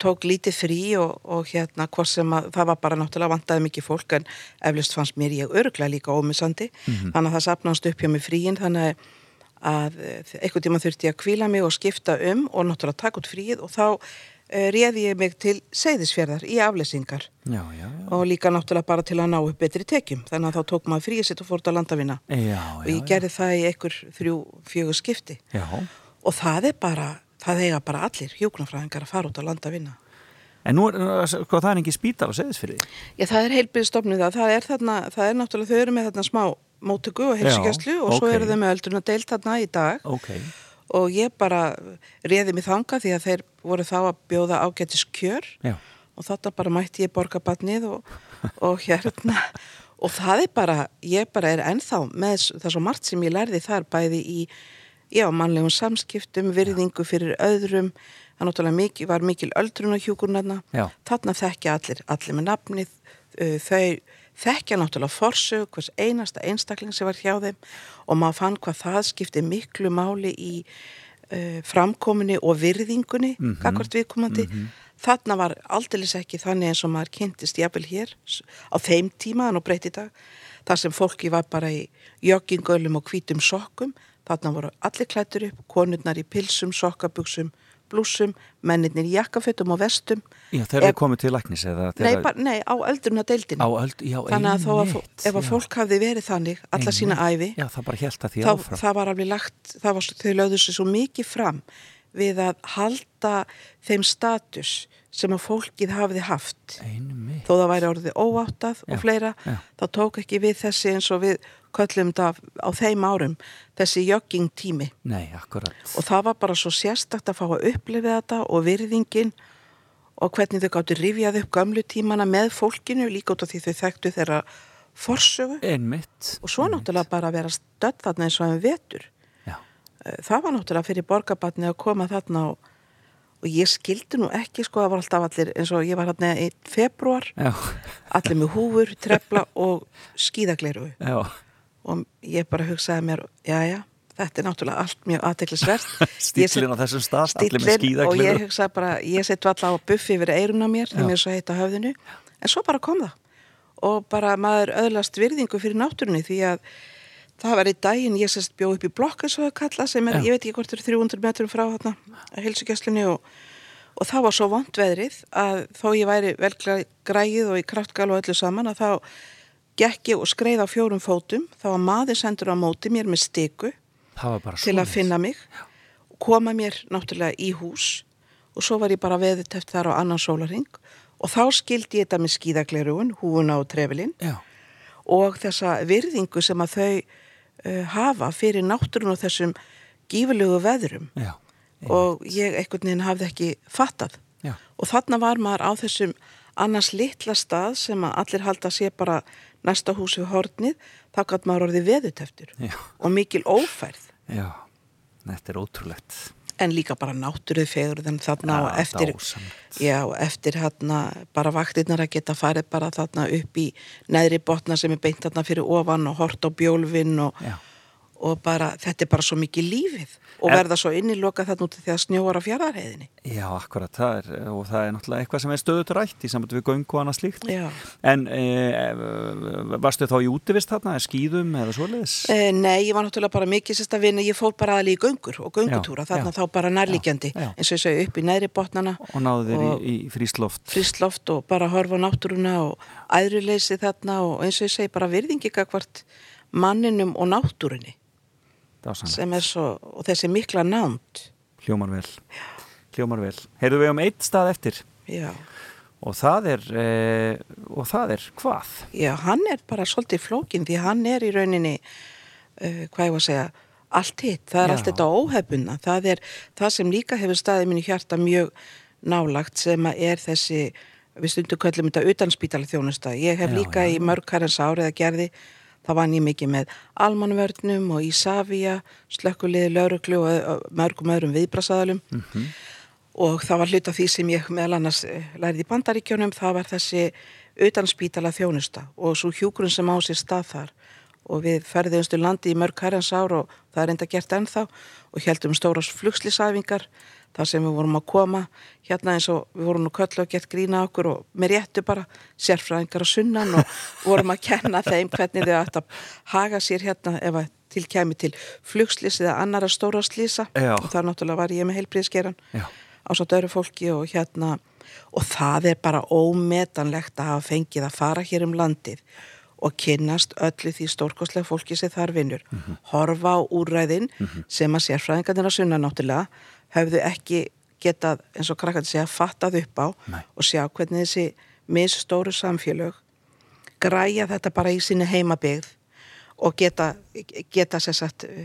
Speaker 3: tók lítið frí og, og hérna hvort sem að það var bara náttúrulega vantaði mikið fólk en eflust fannst mér ég örglega líka ómissandi þannig að það sapnast upp hjá mig fríin þannig að einhvern tíma þurfti ég að kvíla mig og skipta um og náttúrulega taka út fríið og þá réði ég mig til seyðisfjörðar í afleysingar
Speaker 1: Já, já, já.
Speaker 3: og líka náttúrulega bara til að ná upp betri tekjum. Þannig að þá tók maður fríið sitt og fór út að landavinna.
Speaker 1: Já,
Speaker 3: og ég gerði það í einhver þrjú, fjögur skipti.
Speaker 1: Já,
Speaker 3: og það er bara, það eiga bara allir hjúknarfræðingar að fara út að landavinna.
Speaker 1: En nú sko, það er ekki spítal á seðisfyrði.
Speaker 3: Já, það er heilbyrðstofnið það, það er þarna, það er náttúrulega, þau eru með þarna smá móttöku og heilsugjastlu og svo
Speaker 1: ok.
Speaker 3: eru þau með öldrun að deilt þarna í dag.
Speaker 1: Ok,
Speaker 3: og ég bara réði mig þanga því að þeir voru þá að bjóða ágætis kjör.
Speaker 1: Já,
Speaker 3: og þarna bara mætti ég borga batnið og, og hérna. Og það er bara, ég bara er ennþá með það svo margt sem ég lærði þar bæði í, já, mannlegum samskiptum virðingu fyrir öðrum. Það náttúrulega mikið, var mikil öldrun á hjúkurnarna þarna þekkja allir, allir með nafnið þau þekkja náttúrulega forsög hvers einasta einstakling sem var hjá þeim og maður fann hvað það skipti miklu máli í uh, framkominni og virðingunni mm -hmm. viðkomandi. Þarna var aldeilis ekki þannig eins og maður kynntist jafnvel hér á þeim tíma en og breytt í dag þar sem fólki var bara í joggingölum og hvítum sokkum. Þarna voru allir klættur upp, konurnar í pilsum, sokkabuxum, blúsum mennirnir í jakkafötum og vestum.
Speaker 1: Já
Speaker 3: Ef-
Speaker 1: við komum til læknis eða
Speaker 3: nei, bara, nei, á eldurna deildinu
Speaker 1: á öld, já,
Speaker 3: þannig að þó að fó-
Speaker 1: einmitt,
Speaker 3: ef að fólk hafði verið þannig alla sína æfi
Speaker 1: Já, það bara held að því
Speaker 3: þá,
Speaker 1: áfram.
Speaker 3: það var alveg lagt það var, þau lögðu sér svo mikið fram við að halda þeim status sem að fólkið hafiði haft
Speaker 1: Einu mig.
Speaker 3: þó það væri orðið óáttað
Speaker 1: Já,
Speaker 3: og fleira
Speaker 1: já.
Speaker 3: þá tók ekki við þessi eins og við köllum þetta á þeim árum þessi jogging tími
Speaker 1: Nei, akkurat.
Speaker 3: og það var bara svo sérstakt að fá að upplifa þetta og virðingin og hvernig þau gáttu rifjað upp gömlu tímana með fólkinu líka út af því þau þekktu þeirra forsögu
Speaker 1: Einmitt.
Speaker 3: og svo náttúrulega bara að vera stödd þarna eins og en vetur
Speaker 1: Já,
Speaker 3: Eh, það var náttúrulega fyrir borgarbatni að koma þarna og, og ég skildi nú ekki sko það var alltaf allir eins og ég var hérna í februar
Speaker 1: já,
Speaker 3: allir með húfur, trefla og skíðagleiru og ég bara hugsaði mér já já, þetta er náttúrulega allt mjög aðteklisvert
Speaker 1: Stíllinn á þessum stað, allir með
Speaker 3: Stíllinn og ég hugsaði bara ég seti alltaf á buffi yfir eirun á mér þegar mér svo heitt á höfðinu. En svo bara kom það. Og bara maður öðlast virðingu fyrir náttúrunni því að það var í daginn ég sérst bjó upp í blokk eins og það kalla sem er,
Speaker 1: Já.
Speaker 3: ég veit ekki hvort er 300 metrum frá þarna að heilsugjastlunni og, og það var svo vond veðrið að þó ég væri vel græið og í kraftgal og öllu saman að þá gekk ég og skreið á fjórum fótum. Þá var maður sendur á móti mér með
Speaker 1: bara
Speaker 3: til að finna mig koma mér náttúrulega í hús og svo var ég bara veðuteft þar á annan sólarring og þá skildi ég þetta með skíðaglerugun, húuna og trefilinn
Speaker 1: Já,
Speaker 3: og þessa virðingu sem að þau uh, hafa fyrir náttúrun og þessum gífurlegu veðrum
Speaker 1: já.
Speaker 3: og ég einhvern veginn hafði ekki fattað
Speaker 1: Já.
Speaker 3: og þarna var maður á þessum annars litla stað sem að allir halda að sé bara næsta hús við hornið þá gæt maður orðið veðuteftur
Speaker 1: Já.
Speaker 3: og mikil ófærð
Speaker 1: Já, þetta er ótrúlegt.
Speaker 3: En líka bara náttúruð fegurðan þarna
Speaker 1: Já,
Speaker 3: og eftir já, eftir hérna bara vaktirnar að geta farið bara þarna upp í neðri botna sem er beint þarna fyrir ofan og hort á bjólfin og,
Speaker 1: Já.
Speaker 3: Og bara þetta er bara svo mikið lífið og
Speaker 1: En-
Speaker 3: verða svo inniloka þarna út þegar snjóar á fjardarheiðinni
Speaker 1: Já, akkurat, það er, og það er náttúrulega eitthvað sem er stöðut rætt í samband við göng og annað slíkt.
Speaker 3: Já.
Speaker 1: En e, varstu þá í útivist þarna, skýðum eða svoleiðis?
Speaker 3: Eh, nei, ég var náttúrulega bara mikið sérst að vinna, ég fór bara aðli í göngur og göngutúra, þarna
Speaker 1: já.
Speaker 3: þá bara nærlíkjandi,
Speaker 1: Já,
Speaker 3: eins og ég segi upp í neðri botnana
Speaker 1: Og náðu þér
Speaker 3: og-
Speaker 1: í, í frísloft?
Speaker 3: frísloft og bara horfa náttúruna og æðruleysi þarna og eins og ég segi bara virðingi gagvart manninum og náttúrunni. Sem er svo, og þessi mikla nánd
Speaker 1: Hljómar vel. Hljómar vel. Heyrðu við um eitt stað eftir
Speaker 3: já,
Speaker 1: og það er e, og það er hvað?
Speaker 3: Já, hann er bara svolítið flókin því hann er í rauninni, uh, hvað ég var að segja, allt hitt. Það er
Speaker 1: Já.
Speaker 3: allt þetta óhefbunna. Það er það sem líka hefur staðið mínu hjarta mjög nálagt sem að er þessi, við stundum köllum þetta utanspítala þjónusta. Ég hef
Speaker 1: Já,
Speaker 3: líka
Speaker 1: já,
Speaker 3: í mörg herrans árið að gerði, það vann ég mikið með almannvörnum og Ísafía, slökkuliði, lauruglu og mörgum öðrum viðbrasaðalum og það var hlut af því sem ég meðal annars eh, lærið í bandaríkjónum, það var þessi utanspítala þjónusta og svo hjúkurinn sem á sér stað þar. Og við ferðumstu landi í mörg herrans ár og það er enda gert ennþá og heldum stóras flugslisæfingar þar sem við vorum að koma hérna eins og við vorum nú köllu og gett grína okkur og með réttu bara sérfræðingar á sunnan og vorum að kenna þeim hvernig þau ætti að haga sér hérna ef að til kæmi til flugslis eða annara stóra slísa
Speaker 1: Já.
Speaker 3: og það náttúrulega var ég með heilbríðskeran á svo döru fólki og hérna og það er bara ómetanlegt að hafa fengið að fara hér um landið og kynnast öllu því stórkostlega fólki sem þar vinnur. Horfa á úræðin sem að sérfræðingarnir að sunna náttúrulega höfðu ekki getað eins og krakkandi segja fattað upp á
Speaker 1: Nei.
Speaker 3: og sjá hvernig þessi misstóru samfélög græja þetta bara í sinni heimabygð og geta, geta sér sagt uh,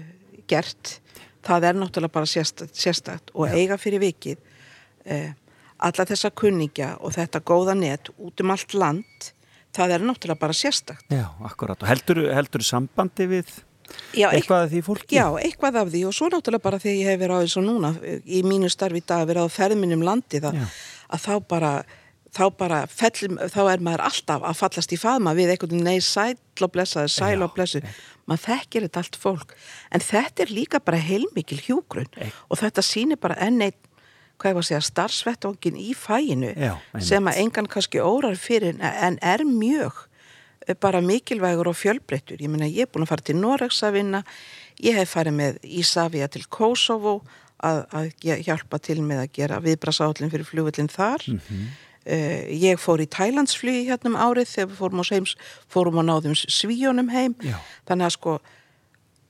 Speaker 3: gert það er náttúrulega bara sérstakt og eiga fyrir vikið uh, alla þessa kunningja og þetta góða net út um allt land það er náttúrulega bara sérstakt
Speaker 1: Já, akkurat. Og heldur, heldur sambandi við
Speaker 3: Já,
Speaker 1: eitthvað af því fólki?
Speaker 3: Já, eitthvað af því og svo náttúrulega bara þegar ég hef verið á eins og núna í mínu starfi í dag að vera á ferðminum landi að,
Speaker 1: Já.
Speaker 3: að þá bara þá bara fellum, þá er maður alltaf að fallast í faðma við einhvern veginn nei sæl og blessaði, sæl og blessu maður þekkir þetta allt fólk en þetta er líka bara heilmikil hjúgrun
Speaker 1: Ei.
Speaker 3: og þetta sýnir bara enn eitt hvað ég var að segja, starfsvettvangin í fæinu
Speaker 1: Já,
Speaker 3: sem að engan kannski órar fyrir en er mjög bara mikilvægur og fjölbreyttur ég meina ég er búin að fara til Noregs að vinna ég hef farið með Ísafja til Kosovo að, að hjálpa til með að gera viðbrasállin fyrir flugvöllin þar
Speaker 1: Mhm.
Speaker 3: uh, ég fór í Tælandsflugi hérna um árið þegar við fórum heims, fórum á náðum svíjónum heim
Speaker 1: Já.
Speaker 3: þannig að sko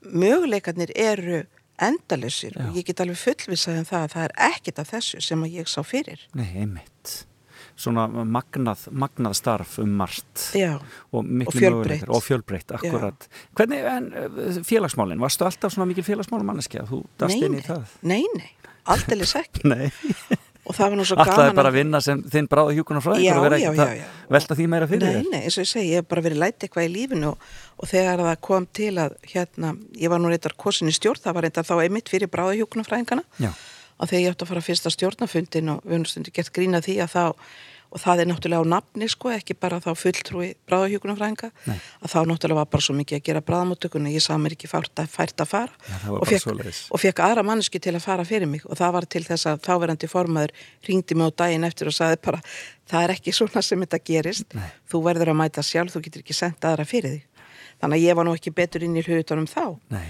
Speaker 3: möguleikarnir eru endalusir og ég get alveg fullvisað um það að það er ekkit af þessu sem að ég sá fyrir
Speaker 1: Nei, einmitt. Svona magnað, magnað starf um margt.
Speaker 3: Já,
Speaker 1: Og,
Speaker 3: Og fjölbreytt.
Speaker 1: Og fjölbreytt, akkurat. Hvernig, en eh, félagsmálin, varstu alltaf svona mikil félagsmálum manneskja? Þú dast
Speaker 3: nei,
Speaker 1: inn í
Speaker 3: nei,
Speaker 1: það?
Speaker 3: nei, nei, aldeilis ekki
Speaker 1: Nei.
Speaker 3: og það var nú svo
Speaker 1: Alltaf er bara að vinna sem þinn bráða hjúkunar frá
Speaker 3: Já, já, já, já.
Speaker 1: velta því meira fyrir
Speaker 3: Nei,
Speaker 1: þér.
Speaker 3: nei, eins og ég segi, ég hef bara verið lætt eitthvað í lífinu og, og þegar það kom til að hérna, ég var nú reyndar kosin í stjórn, það var reyndar þá einmitt fyrir bráðahjúkunarfræðingana
Speaker 1: Já.
Speaker 3: Og þegar ég átti að fara fyrsta stjórnafundin og við höfum stundu gert grína því að þá og það er náttúrulega á nafni sko, ekki bara þá fulltrúi bráðahjúkunarfræðinga
Speaker 1: Nei.
Speaker 3: að þá náttúrulega var bara svo mikið að gera bráðamóttökunni ég sá mér ekki fært að, fært að fara
Speaker 1: Já,
Speaker 3: og, fekk, og fekk aðra manneski til að fara fyrir mig og það var til þess að þáverandi formaður ringdi mig á daginn eftir og saði bara það er ekki svona sem þetta gerist
Speaker 1: Nei.
Speaker 3: þú verður að mæta sjálf, þú getur ekki senda aðra fyrir þig þannig að ég var nú ekki betur inn í hlutunum þá.
Speaker 1: Nei,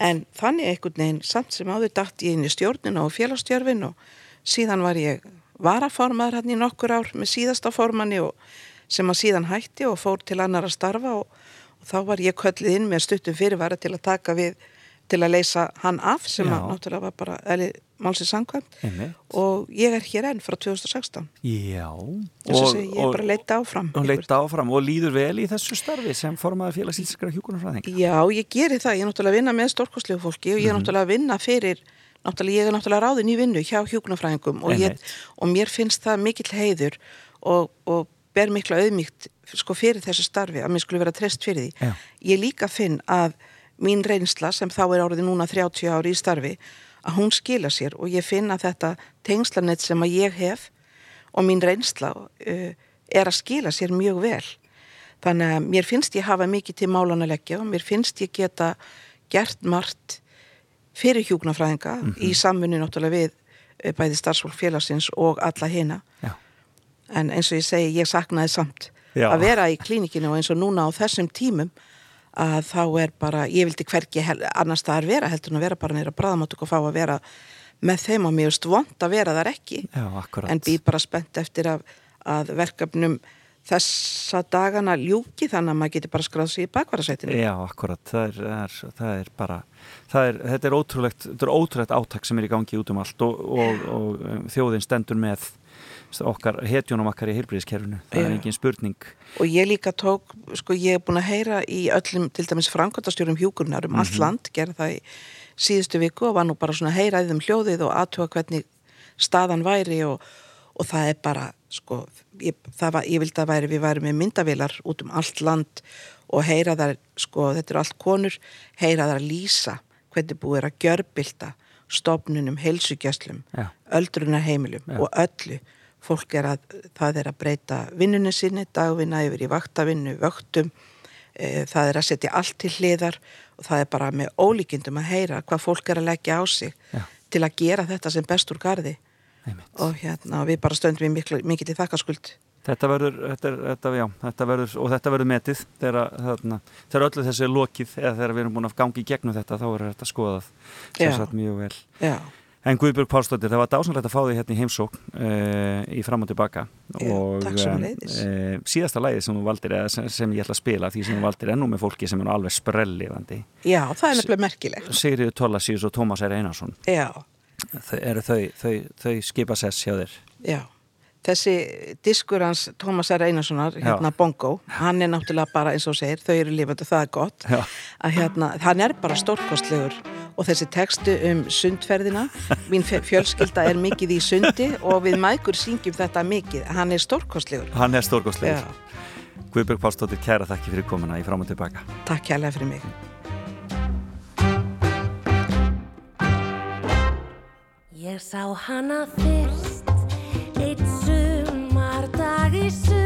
Speaker 3: en þannig einhvern veginn samt sem áður datt ég inn í stjórnina og félagstjörfin og síðan var ég varaformaður hann í nokkur ár með síðasta formanni og sem að síðan hætti og fór til annar að starfa og, og þá var ég köllið inn með stuttum fyrirvara til að taka við til að leysa hann af sem
Speaker 1: Já.
Speaker 3: að náttúrulega var bara eðli málsins
Speaker 1: Einmitt.
Speaker 3: og ég er hér enn frá 2016
Speaker 1: Já.
Speaker 3: þess að segja, ég er bara leita áfram
Speaker 1: og leita áfram og líður vel í þessu starfi sem formaður félagsílskara hjúkunarfræðing.
Speaker 3: Já, ég geri það, ég er náttúrulega að vinna með stórkostlegu fólki og ég er náttúrulega að vinna fyrir náttúrulega, ég er náttúrulega ráðin í vinnu hjá hjúknarfræðingum og, ég, og mér finnst það mikill heiður og, og ber mikla auðmíkt sko fyrir þessu starfi að mér skulle vera treyst fyrir því.
Speaker 1: Já.
Speaker 3: Ég líka finn að mín reynsla sem þá er orðið núna 30 ári í starfi að hún skila sér og ég finn að þetta tengslanett sem að ég hef og mín reynsla uh, er að skila sér mjög vel. Þannig að mér finnst ég hafa mikið til málan að leggja og mér finnst ég geta gert margt fyrir hjúknarfræðinga í samfunni náttúrulega við eh, bæði starfsfólk félagsins og alla hina.
Speaker 1: Já.
Speaker 3: En eins og ég segi, ég saknaði samt
Speaker 1: Já.
Speaker 3: að vera í klínikinu og eins og núna á þessum tímum að þá er bara, ég vildi hvergi hel- annars staðar vera heldur en að vera bara neyra bráðamáttuk og fá að vera með þeim og mér veist vond að vera þar ekki.
Speaker 1: Já,
Speaker 3: en býð bara spennt eftir að, að verkefnum þessa dagana ljúki þannig að maður geti bara skráð sig í bakvarasveitinu.
Speaker 1: Já, akkurat, það er, það er, það er bara, það er, þetta er ótrúlegt, er ótrúlegt átak sem er í gangi út um allt og, og, og um, þjóðin stendur með, okkar hetjónum okkar í heilbríðiskerfinu það er engin spurning.
Speaker 3: Og ég líka tók, sko ég er búin að heyra í öllum, til dæmis framkvæmtastjórum hjúkurnar um allt land, gerði það í síðustu viku og var nú bara svona að heyra í þeim hljóðið og aðtuga hvernig staðan væri og, og það er bara sko, ég, það var, ég vildi að væri við væri með myndavilar út um allt land og heyra þar, sko, þetta eru allt konur heyra þar að lýsa hvernig búið er að gjörbylta stofnunum, heilsugjastlum öldrunarheimilum og öllu fólk er að, það er að breyta vinnunni sinni, dagvinna yfir í vaktavinnu, vöktum e, það er að setja allt til hliðar og það er bara með ólíkindum að heyra hvað fólk er að leggja á sig
Speaker 1: Já.
Speaker 3: til að gera þetta sem best úr gardi
Speaker 1: Einmitt.
Speaker 3: og hérna við bara stöndum miklu, mikið til þakkaskuld
Speaker 1: Þetta verður, þetta, er- þetta, já, þetta verður, og þetta verður metið þegar, þarna, þegar öllu þessu er lokið eða þegar við erum búin að gangi í gegnum þetta þá er þetta skoðað sagt mjög vel.
Speaker 3: Já,
Speaker 1: En Guðbjörg Pálsdóttir, það var dásanlegt að fá þig hérna í heimsókn uh, í fram og tilbaka.
Speaker 3: Já,
Speaker 1: og eh, síðasta lagið sem þú valdir sem, sem ég ætla að spila því sem þú valdir ennú með fólki sem er alveg sprellifandi.
Speaker 3: Já það er nefnilega merkilegt.
Speaker 1: Sigriður Tollasíus og Tómas R. Einarsson.
Speaker 3: Já,
Speaker 1: þau, þau, þau, þau skipa sess hjá þér?
Speaker 3: Já Þessi diskur hans Tómas R. Einarssonar, hérna Bongo, hann er náttúrulega bara eins og segir, þau eru lifandi, það er gott.
Speaker 1: Já.
Speaker 3: að hérna, hann er bara stórkostlegur. Og þessi textu um sundferðina mín fjölskylda er mikið í sundi og við mækur syngjum þetta mikið. Hann er stórkostlegur.
Speaker 1: Hann er stórgóðslegur
Speaker 3: Já,
Speaker 1: Guðbjörg Pálsdóttir, kæra þakki fyrir komuna í fram og tilbaka.
Speaker 3: Takk kærlega fyrir mig.
Speaker 6: Ég sá hana fyrst eitt sumardag í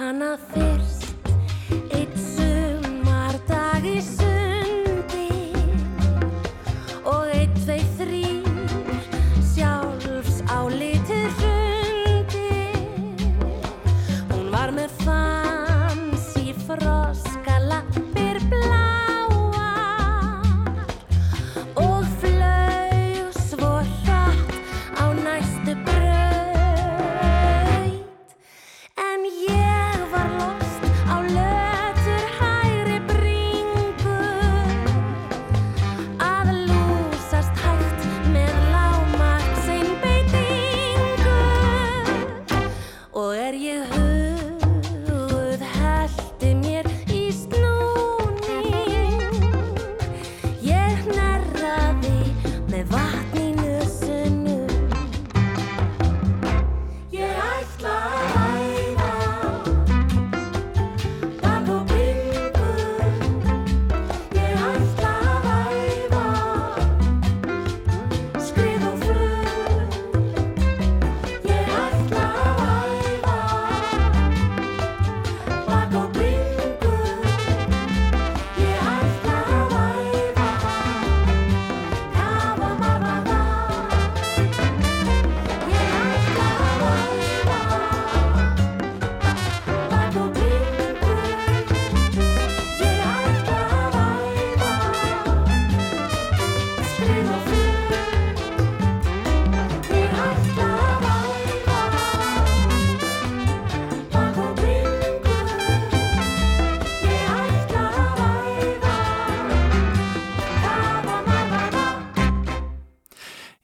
Speaker 6: Ég sá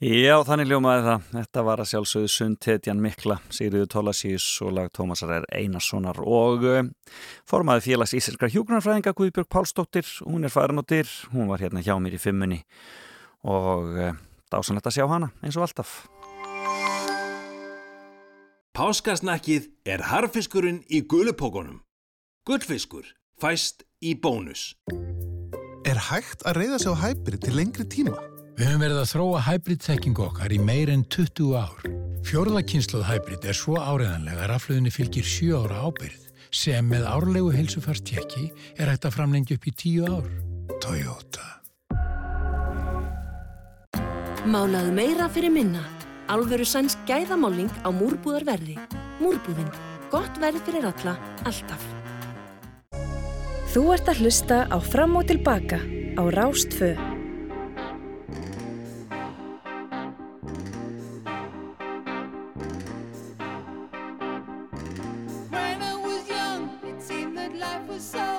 Speaker 1: Já, þannig ljómaði það. Þetta var að sjálfsögðu Sundhetjan Mikla, Sigriður Tólasís og lag Tómasar er Einarssonar og uh, formaði félags íslenskra hjúgrunarfræðinga Guðbjörg Pálsdóttir. Hún er farin og dyr, hún var hérna hjá mér í fimmunni og uh, dásanlegt að sjá hana eins og alltaf.
Speaker 7: Páskasnakkið er harfiskurinn í gulupókunum. Gullfiskur fæst í bónus.
Speaker 8: Er hægt að reyða sig á hæpri til lengri tíma?
Speaker 9: Við höfum verið að þróa hybrid-þekkingu okkar í meir en 20 ár. Fjórða kynsluð hybrid er svo áreðanlega að rafluðinni fylgir 7 ára ábyrð sem með árlegu heilsufarstekki er hægt að framlengja upp í 10 ár. Toyota.
Speaker 10: Málaðu meira fyrir minna. Alvöru sænsk gæðamáling á múrbúðarverði. Múrbúðin. Gott verð fyrir alla, alltaf.
Speaker 11: Þú ert að hlusta á Fram og Tilbaka á Rástfö.
Speaker 12: Seemed that life was so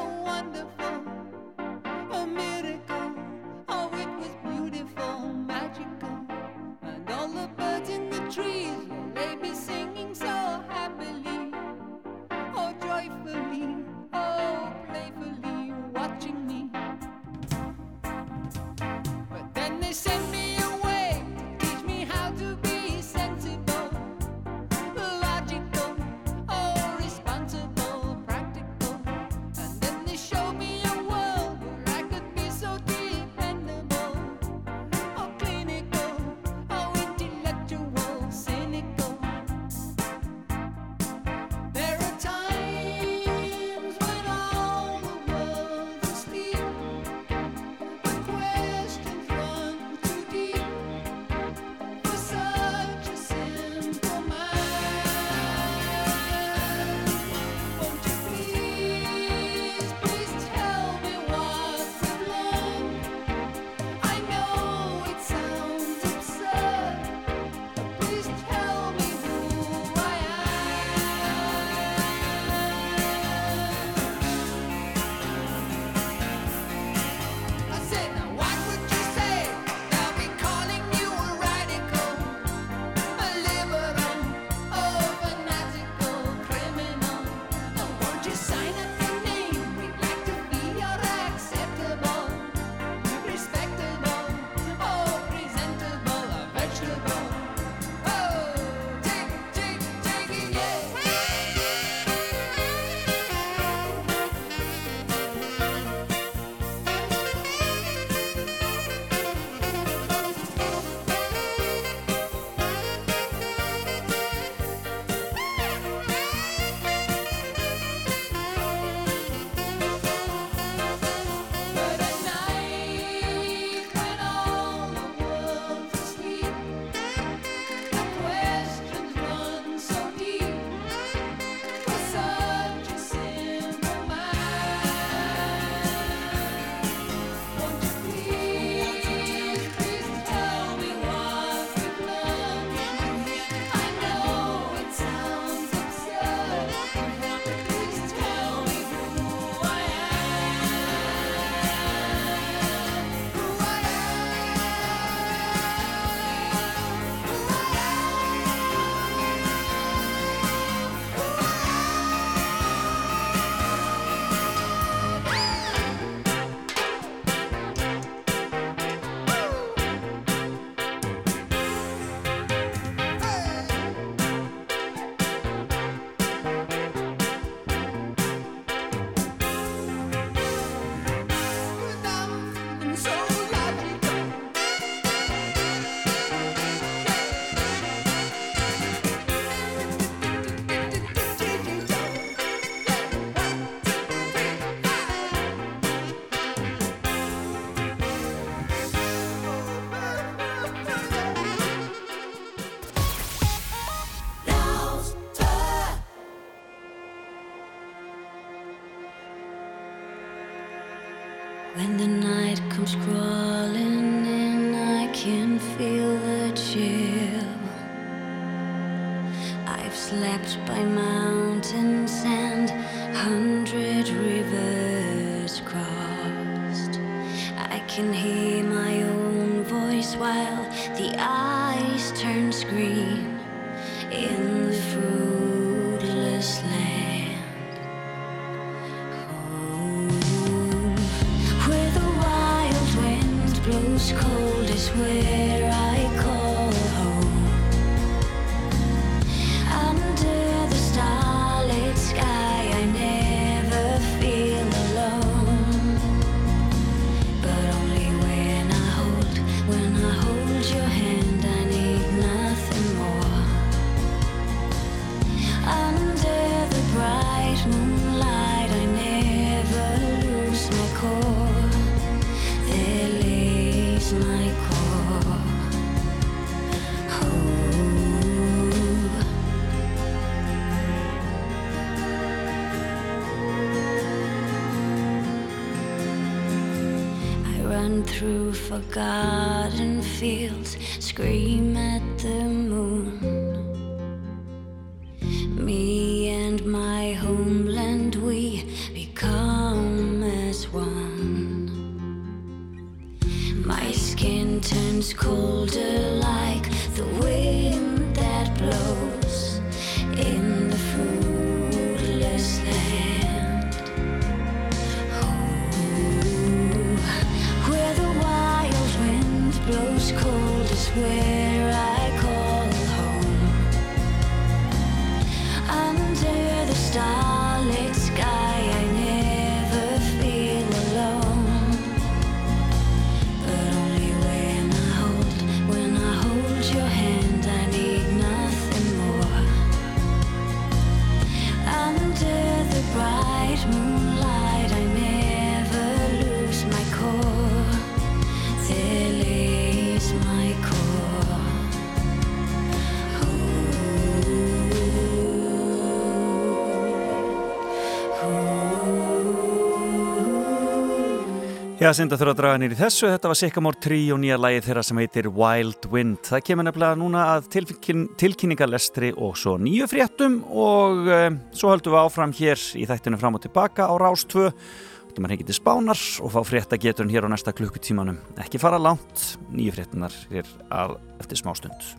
Speaker 13: Já, synd að þurfa að draga nýri þessu. Þetta var Sikkamór 3 og nýja lægi þeirra sem heitir Wild Wind. Það kemur nefnilega núna að tilkyn, tilkynningalestri og svo nýju fréttum og e, svo höldum við áfram hér í þættinu fram og tilbaka á Rástvö. Þetta maður hengið til spánar og fá fréttageturinn hér á næsta klukkutímanum. Ekki fara langt, nýju fréttunar er eftir smástund.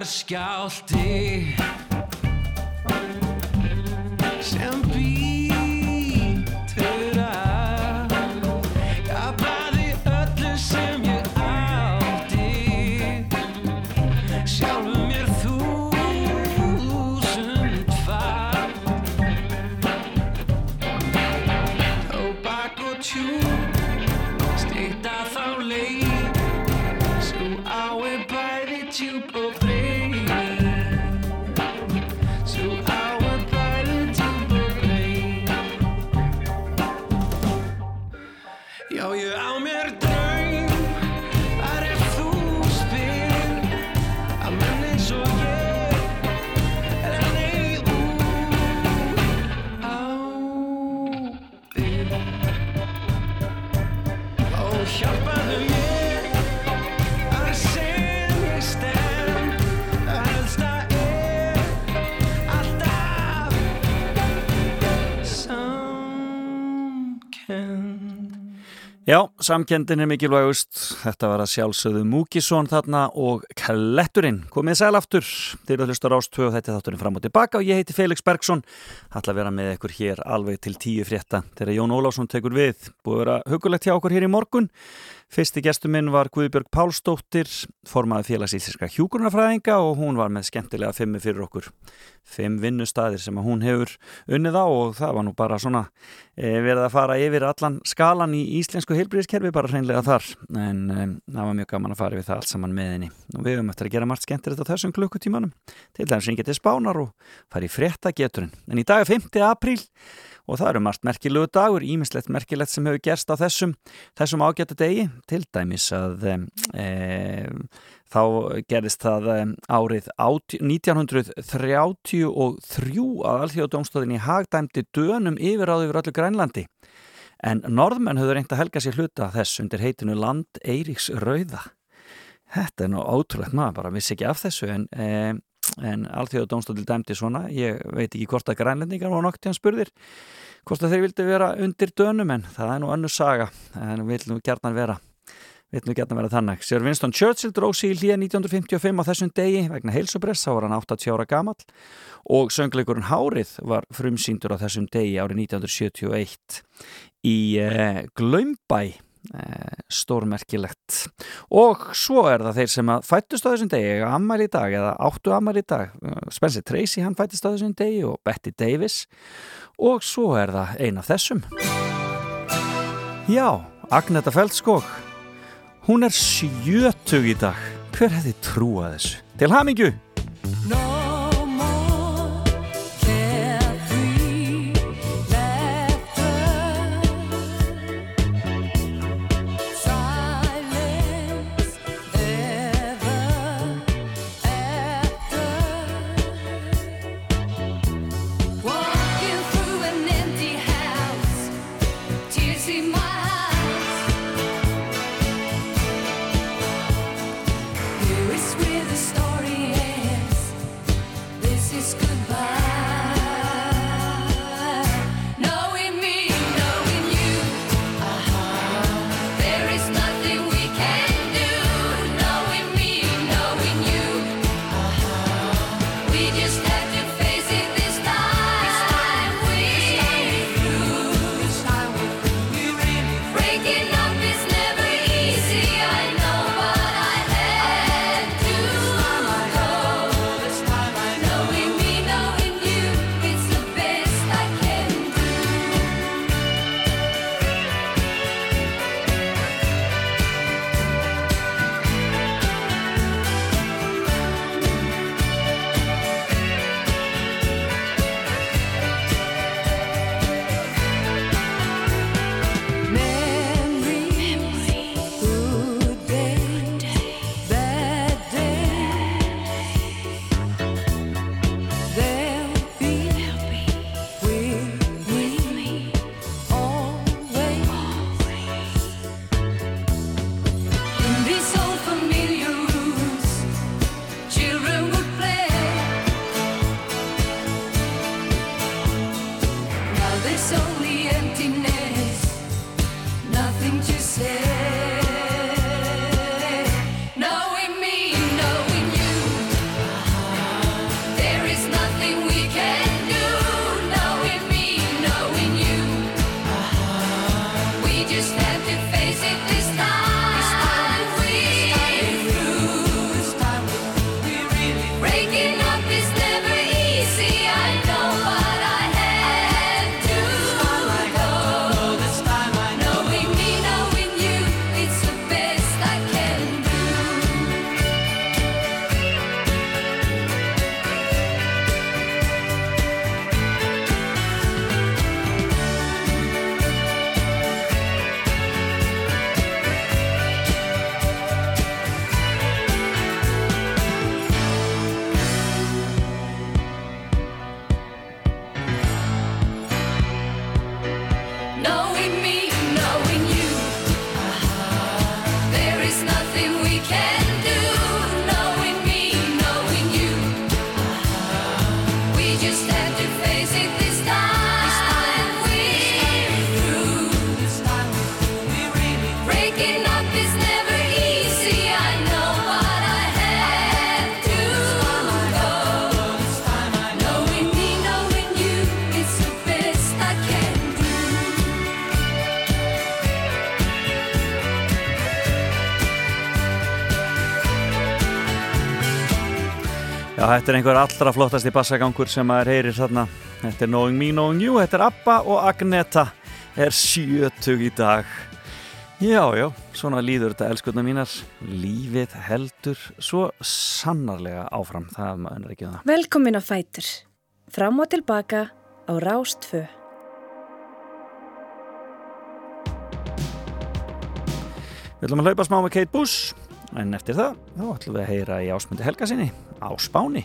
Speaker 14: Og Já, ég á mér draum
Speaker 15: Já,
Speaker 1: samkendin er mikilvægust. Þetta var að sjálfsögðu Múkisson þarna og Kletturinn. Komið sæl aftur. Eru að hlusta rást og þetta er þátturinn fram og tilbaka og ég heiti Felix Bergsson. Ætla að vera með ykkur hér alveg til tíu frétta þegar Jón Ólásson tekur við. Búið að vera hugulegt hjá okkur hér í morgun. Fyrsti gestur minn var Guðbjörg Pálsdóttir, formaði félags íslenska hjúkurnafræðinga og hún var með skemmtilega fimmi fyrir okkur. Fimm vinnustæðir sem hún hefur unnið á og það var nú bara svona e, verið að fara yfir allan skalan í íslensku heilbríðiskerfi bara hreinlega þar. En e, það var mjög gaman að fara við það allt saman með henni. Og við höfum eftir að gera margt skemmtilegt á þessum klukkutímanum. Til dæmis ringið til spánar og fara í frétta geturinn. En í dag er 5. apríl og það eru margt merkilegu dagur, ímislegt merkilegt sem hefur gerst á þessum, þessum ágættu degi, til dæmis að e, þá gerist það árið át, 1933 að alþjóðdómstóðin í hagdæmdi dönum yfiráð yfir öllu Grænlandi. En norðmenn höfðu reynd að helga sér hluta þess undir heitinu Land Eiríks Rauða. Þetta er nú ótrúlegt maður, bara vissi ekki af þessu en... E, en alþjóða dómstóttil dæmdi svona. Ég veit ekki hvort að grænlendingar var nokk til hann spurðir hvort að þeir vildi vera undir dönum en það er nú önnu saga. En við viljum gertan vera við viljum gertan vera þannig. Sir Winston Churchill dróð sig í hlýja 1955 á þessum degi vegna heilsupress, þá var hann 80 ára gamall. Og söngleikurinn Hárið var frumsýndur á þessum degi árið 1971 í eh, Glömbæ stórmerkilegt. Og svo er það þeir sem að fættust á þessum degi ammæli í dag eða áttu ammæli í dag. Spencer Tracy hann fættist á þessum degi og Betty Davis. Og svo er það eina af þessum. Já, Agneta Feldskog. Hún er sjötug í dag. Hver hefði trúað þessu? Til hamingju þetta er einhver allra flottasti bassagangur sem maður heyrir þarna. Þetta er Knowing Me, Knowing You, þetta er Abba og Agneta er sjötug í dag. Já, já, svona líður þetta elskutna mínar. Lífið heldur svo sannarlega áfram, það maður er ekki um það.
Speaker 11: Velkomin á Fætur. Fram og tilbaka á Rástfö.
Speaker 1: Við ætlum að hlaupa smá með Kate Bush, en eftir það, þá ætlum við að heyra í ásmundi Helga sinni á Spáni.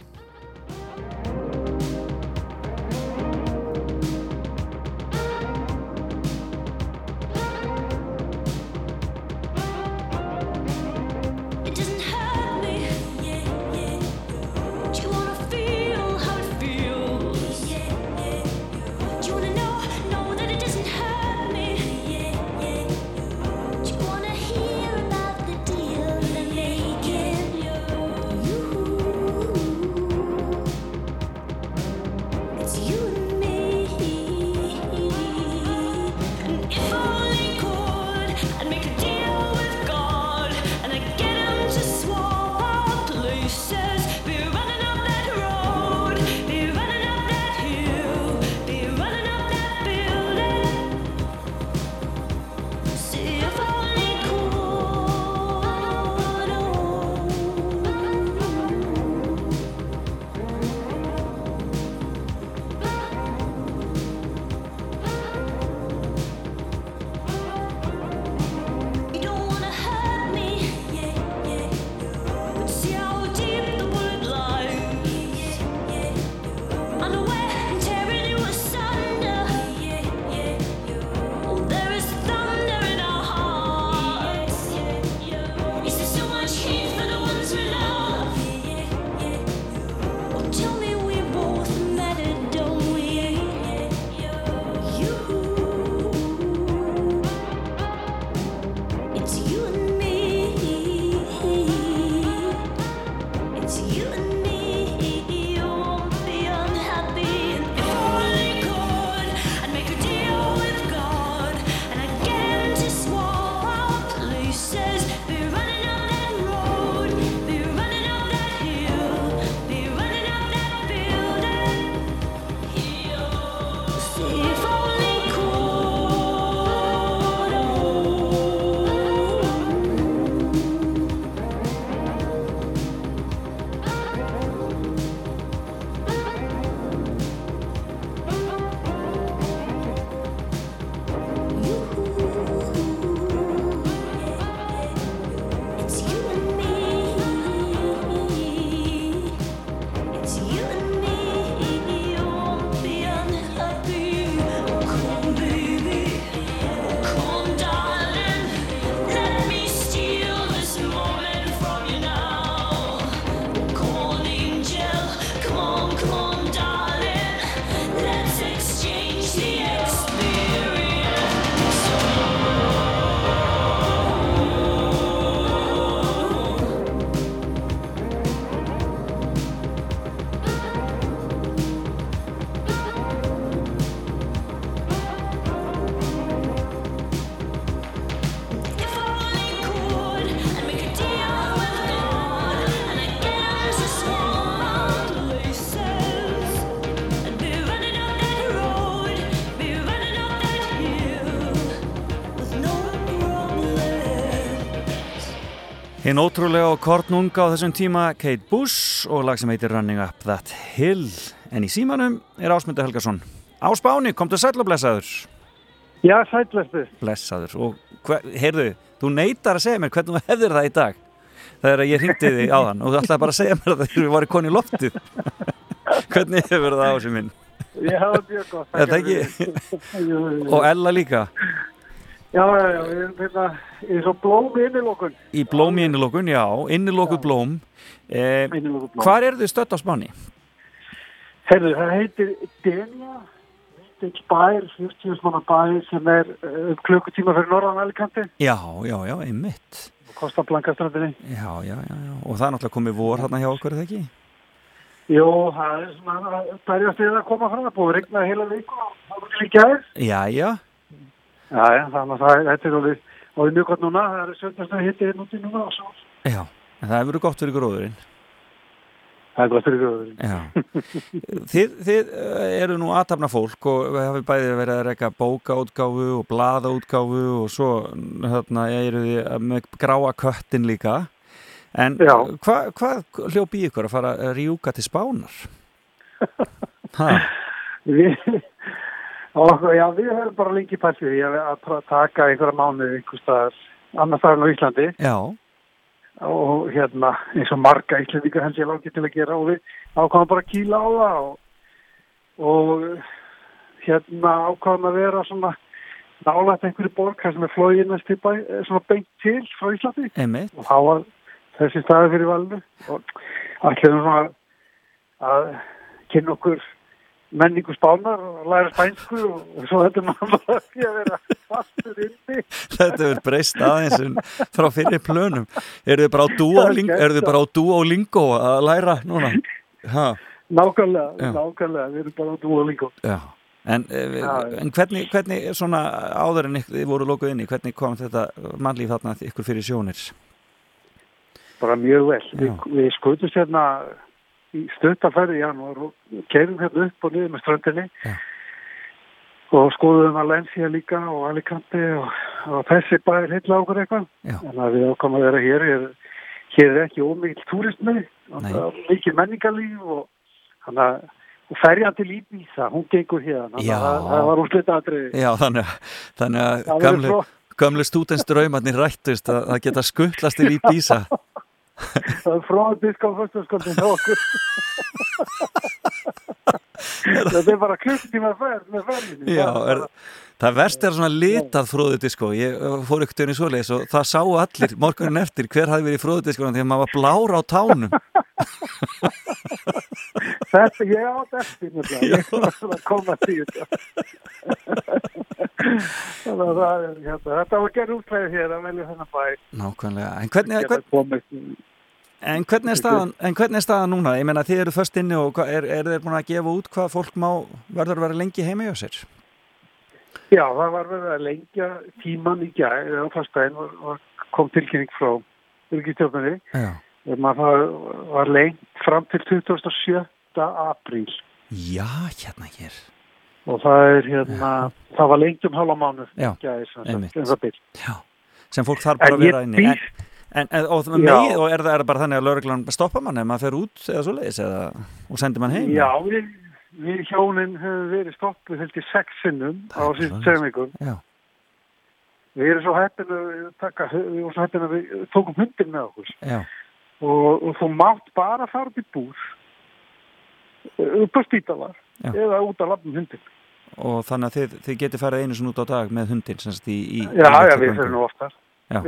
Speaker 1: Hinn ótrúlega og kortnunga á þessum tíma Kate Bush og lag sem heitir Running Up That Hill. En í símanum er Ásmundur Helgason. Á Spáni, komdu sæll og blessaður.
Speaker 16: Já, sætlestu
Speaker 1: blessaður. Og hver, heyrðu, þú neytar að segja mér hvernig þú hefðir það í dag þegar ég hringdi þig á þann og þú ætlaði bara að segja mér það þegar við varum koni loftið. Hvernig hefur það ásum minn?
Speaker 16: Ég hafa mjög gott
Speaker 1: Er það ekki?
Speaker 16: Jú, jú.
Speaker 1: og Ella líka
Speaker 16: Já, já, já, við erum hérna í svo blóm innilokun.
Speaker 1: Í blóm í innilokun, já, innilokuð blóm. Eh,
Speaker 16: blóm.
Speaker 1: hvar eru þið stött á Spáni?
Speaker 16: Herðu, það heitir Denia lítill bær, 40 manna bær sem er uh, um klukkutíma fyrir norðan Alikanti
Speaker 1: Já, já, já, einmitt.
Speaker 16: Og Kosta Blankastrandinni
Speaker 1: Já, já, já, já, og það er náttúrulega komið vor hérna hjá okkur, er það ekki?
Speaker 16: Jó, það er svona að berjast við að koma fram. Það er búið að regna heila viku og það er líka er
Speaker 1: Já, já,
Speaker 16: Já, já, þannig að þetta er alveg alveg mjög gott núna, það er 17. hitti hérna úti núna og svo
Speaker 1: já, en það hefur verið gott fyrir gróðurinn.
Speaker 16: Það er gott fyrir gróðurinn.
Speaker 1: Já, þið, þið eh, eru nú aðtapna fólk og hafið bæði verið að reyka bókaútgáfu og blaðaútgáfu og svo hérna eru þið með gráa köttin líka. En hvað hva hljóp í ykkur að fara að rjúka til spánar? Ha,
Speaker 16: Við, og, já, við höfum bara lengi pælt við að, að taka einhverja mánuði einhver staðar, annars staðar á Íslandi.
Speaker 1: Já,
Speaker 16: og hérna eins og marga Íslandíkar held ég langið til að gera. Og við ákvæmum bara að kýla á það og, og hérna ákvæmum að vera svona nálægt einhverju borg þar sem er flóið næstu bæ, eh, svona beint til frá Íslandi.
Speaker 1: Einmitt.
Speaker 16: Og þá var þessi staði fyrir valinu. Og allir svona að kynna okkur menningu spánar og læra spænsku og svo þetta maður bara ekki að vera fastur inni
Speaker 1: þetta hefur breyst aðeins frá fyrir plönum eru þið bara á Duolingo, eru þið bara á Duolingo að læra núna? Ha,
Speaker 16: nákvæmlega, nákvæmlega, við erum bara á Duolingo
Speaker 1: já En, eh, en hvernig, hvernig svona áður en þið voru lokuð inni, hvernig kom þetta mannlíf þarna ykkur fyrir sjónir?
Speaker 16: bara mjög vel.
Speaker 1: Já.
Speaker 16: Við, við skutust hérna í stöttafæri í janúar og keirum hérna upp og niður með ströndinni
Speaker 1: Já.
Speaker 16: og skoðum Valencia líka og Alicante og, og þessi bæri heitla okkur eitthvað.
Speaker 1: Já.
Speaker 16: En að við ákomum að vera hér, hér, hér er ekki ómikil túrismi er mikil menningarlíf og þannig að og ferjan til Íbísa, hún gengur hérna, þannig að það, var úrslita atriði.
Speaker 1: Já, þannig, að- þannig að gamlu, gamlu stúdensdraumarnir rættust að, að geta skuttlast í Bísa.
Speaker 16: Það er fróðan disk á fyrstaskaldin hjá okkur. Þetta er bara klukkutíma ferð með ferðinni.
Speaker 1: Já,
Speaker 16: Það
Speaker 1: það verst er svona litað fróðutisko. Ég uh, fór ykkur í svoleiðis og það sáu allir morgunin eftir hver hafði verið í fróðutiskona því að maður var blár á tánum.
Speaker 16: Þetta, ég átt eftir ég var að koma þetta. Þannig að hérna, þetta var gerð útlæðið hér að velja þennan bæ.
Speaker 1: Nákvæmlega. En hvernig,
Speaker 16: Geta
Speaker 1: hvern,
Speaker 16: komist,
Speaker 1: en hvernig, er staðan, en hvernig er staðan núna? Ég meina þið eru först inni og er, er þeir búin að gefa út hvað fólk má verður að vera lengi heima hjá sér?
Speaker 16: já, það var verið að lengja tíman í gæð, eða og kom tilkynning frá yrkistjófnari.
Speaker 1: Já.
Speaker 16: Um að það var lengt fram til 27. apríl
Speaker 1: Já, hérna hér.
Speaker 16: og það er hérna, það var lengt um halva mánuð.
Speaker 1: Já, einmitt.
Speaker 16: um.
Speaker 1: Já. Sem fólk þarf bara að
Speaker 16: ég
Speaker 1: vera inni. En, en, en, og,
Speaker 16: Já.
Speaker 1: megi, og er, það, er það bara þannig að lauruglan stoppa mann ef maður fer út eða svo leiðis eða, og sendir mann heim?
Speaker 16: Já, við, við hjónin höfum verið stoppuð held í sex sinnum á síðan.
Speaker 1: Já.
Speaker 16: Við erum svo heppin að taka, við erum svo heppin að við tókum hundin með okkur
Speaker 1: Já.
Speaker 16: og, og þú mátt bara fara upp í búr upp á spítalar
Speaker 1: Já.
Speaker 16: eða út að lafnum hundin.
Speaker 1: Og þannig að þið, þið getið farið einu svona út á dag með hundin sem í, í
Speaker 16: Já,
Speaker 1: í
Speaker 16: já, við fyrir nú oftar.
Speaker 1: Já.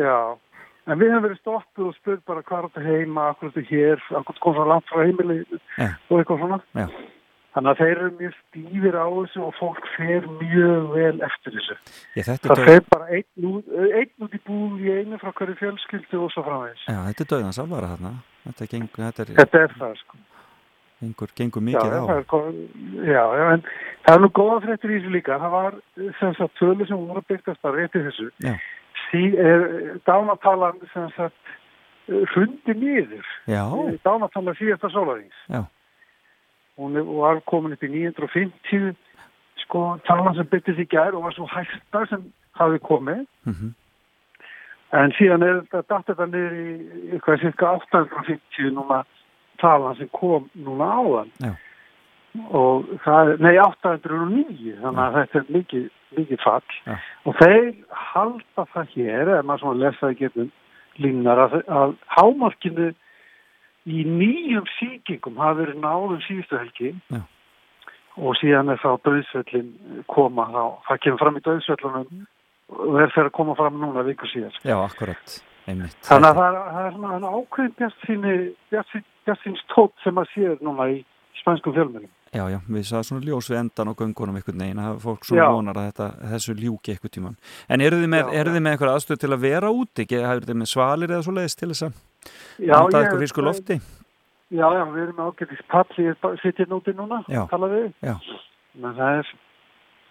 Speaker 16: En við höfum verið stoppuð og spurt bara hvað er þetta heima, hvað er þetta hér, hvað kom svo langt frá heimili
Speaker 1: Já.
Speaker 16: og eitthvað svona.
Speaker 1: Já.
Speaker 16: Þannig að þeir eru mjög stífir á þessu og fólk fer mjög vel eftir þessu.
Speaker 1: Ég, þetta,
Speaker 16: Það
Speaker 1: er
Speaker 16: fer bara einn út, einn út í búð í einu frá hverju fjölskyldu og svo framvegis.
Speaker 1: já, þetta er döðans alvara þarna. Þetta, gengur, þetta, er,
Speaker 16: Þetta er það, sko.
Speaker 1: gengur, gengur mikið
Speaker 16: já,
Speaker 1: á.
Speaker 16: er, kom- já, en það er nú góða fréttir í þessu líka. Það var sem sagt tölu sem voru byggt að í þessu.
Speaker 1: Já.
Speaker 16: Sí, dánatalan sem sagt hrundi niður.
Speaker 1: Já.
Speaker 16: Dánatalan síðasta sólarins.
Speaker 1: Já.
Speaker 16: Hún var komin upp í 950 sko talan sem byrtist í gær og var svo hægsta sem hafi komið.
Speaker 1: Mhm.
Speaker 16: En síðan er þetta datt þetta niður í eitthvað cirka 850 núna talan sem kom núna áðan.
Speaker 1: Já.
Speaker 16: Og það er, nei 809, þannig að þetta er mikið, mikið fall.
Speaker 1: Já.
Speaker 16: Og þeir halda það hér, ef maður svona lesa það getum línar, að, að hámarkinu í nýjum síkingum hafa verið náðum síðustu helgi
Speaker 1: Já.
Speaker 16: og síðan er þá döðsvellin koma þá, það kemur fram í döðsvellunum og er fyrir að koma fram núna viku síðan.
Speaker 1: Já, akkurat, einmitt.
Speaker 16: Þannig að það er, það er svona ákveðin bjartsinni, bjartsins tótt sem að séð núna í spænskum fjölmjölum.
Speaker 1: Já, já, við sagðum svona ljós við endan á göngunum einhvern veginn að fólk svona
Speaker 16: Já.
Speaker 1: vonar að þetta, þessu ljúki einhvern tíman. En eru þið með, eru með einhver aðstöð til að vera úti? Ekki, hafið þið með svalir eða svo leiðist til þess að
Speaker 16: Já,
Speaker 1: anda
Speaker 16: ég-
Speaker 1: eitthvað frísku lofti?
Speaker 16: Já, já, við erum með ágætis pall, ég sittið núti núna, tala við.
Speaker 1: Já.
Speaker 16: Men það er,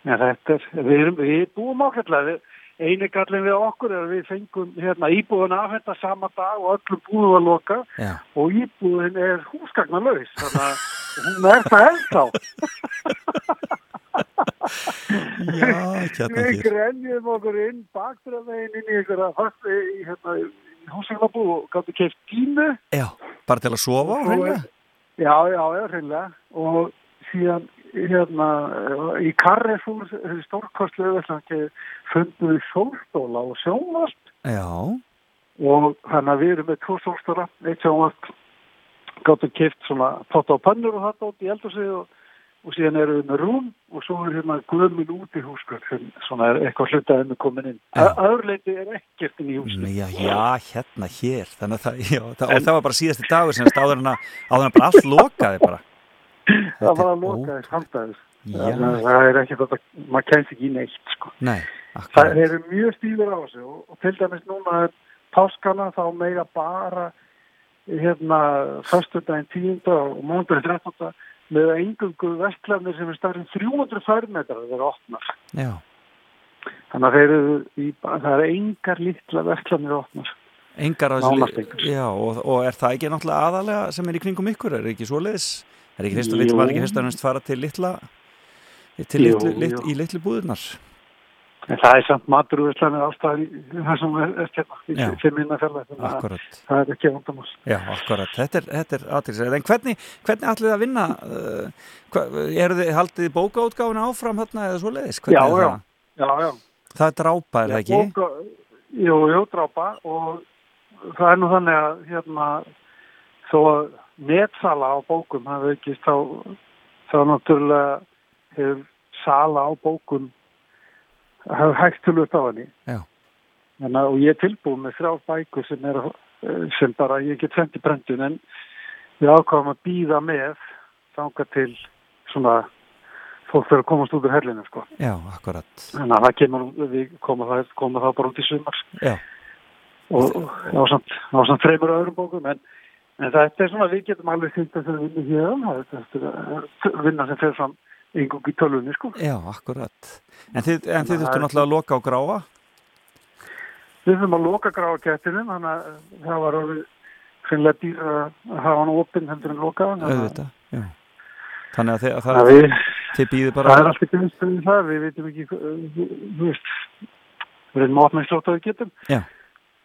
Speaker 16: ja, þetta er, við, erum, við búum ágætlega, eini gallin við okkur er að við fengum hérna íbúðun afhenda sama dag og öllum búðum að loka
Speaker 1: Já.
Speaker 16: og íbúðin er húsgagnalaus, þannig að hún er það ennþá.
Speaker 1: Já,
Speaker 16: Við
Speaker 1: hér.
Speaker 16: grenjum okkur inn bakturðavegin inn í einhverja fast í hérna, í húsgagnabú og gáttu keift tímu.
Speaker 1: Já, bara til að sofa
Speaker 16: Og-
Speaker 1: hreinlega?
Speaker 16: Já, já, já, hreinlega og síðan hérna í Carrefour stórkostlega fundum við sólstóla og sjónvast
Speaker 1: Já,
Speaker 16: og þannig að við erum með tvo sólstóla, eitt sjónvast gáttum kipt svona potta og pannur og þetta út í eldursið og, og síðan erum við með rúm og svo er hérna gömul út í húskur sem svona er eitthvað hlutaðið með komin inn. Að öðruleiti er ekkert inn í húskur.
Speaker 1: Já, já, hérna hér þannig að það, já, það, og það var bara síðasti dagur sem áður en að, en bara allt lokaði bara
Speaker 16: Það var að loka þess handæðis.
Speaker 1: Já.
Speaker 16: Það er ekki þetta, maður kemst ekki í neitt sko.
Speaker 1: Nei,
Speaker 16: Það eru mjög stíður á þessu og, og til dæmis núna er páskana þá mega bara hérna föstudaginn 10. og mándaginn 13. með engungu vestlarnir sem er starfinn 300 færmetrar þeir eru opnar.
Speaker 1: Já,
Speaker 16: Þannig að þeir eru í, það eru engar litla vestlarnir opnar.
Speaker 1: engar
Speaker 16: Nánast
Speaker 1: þessu. Já, og, og er það ekki náttúrulega aðalega sem er í kringum ykkur, er ekki svoleiðis? Er ekki fyrst að að næst fara til litla til
Speaker 16: Jú,
Speaker 1: litlu, lit,
Speaker 16: jú.
Speaker 1: í litlu búðurnar?
Speaker 16: En það er samt maturvestlarnir ástæðar í það sem er, hérna,
Speaker 1: Já.
Speaker 16: fimm minna
Speaker 1: Akkurat.
Speaker 16: Það er ekki vandamál.
Speaker 1: Já, akkurat, þetta er, er aðtilsæð. En hvernig, hvernig ætlið þið að vinna? Uh, hva, eru þið, haldið þið bókaútgáfuna áfram þarna eða svoleiðis? Hvernig
Speaker 16: Já, já.
Speaker 1: það?
Speaker 16: Já, já.
Speaker 1: Það er drápa, er það ekki?
Speaker 16: Bóka, jú, jú, drápa og það er nú þannig að hérna þó að netsala á bókum hafi aukist þá þá náttúrulega hefur sala á bókum hefur hægt upp á henni. Að og ég er tilbúið með þrjá bækur sem er eh, sem bara ég get sendt í brendun en við ákváðum að býða með þanga til svona fólk fyrir að komast út úr herlinu sko.
Speaker 1: Já, akkurat.
Speaker 16: Þannig að það kemur, við komum það, komum það bara út í sumar
Speaker 1: Já.
Speaker 16: og og á samt, á samt þreymur öðrum bókum en, en þetta er svona, við getum alveg þýnt að það vinna hér þetta er vinna sem fer fram yngung í tölvunni sko.
Speaker 1: Já, akkurat. En þið, en þið þurftu náttúrulega að loka á gráa?
Speaker 16: Við þurfum að loka gráa kettinum þannig að það var orðið finnilega dýr að hafa hann opinn heldur en loka
Speaker 1: Auðvitað, já. Þannig að þið, að
Speaker 16: Það,
Speaker 1: það,
Speaker 16: við,
Speaker 1: þið býðið bara...
Speaker 16: það er alltaf grunnstuðið það, við veitum ekki, uh, þú veist, við erum opnið slótt að við getum
Speaker 1: Já.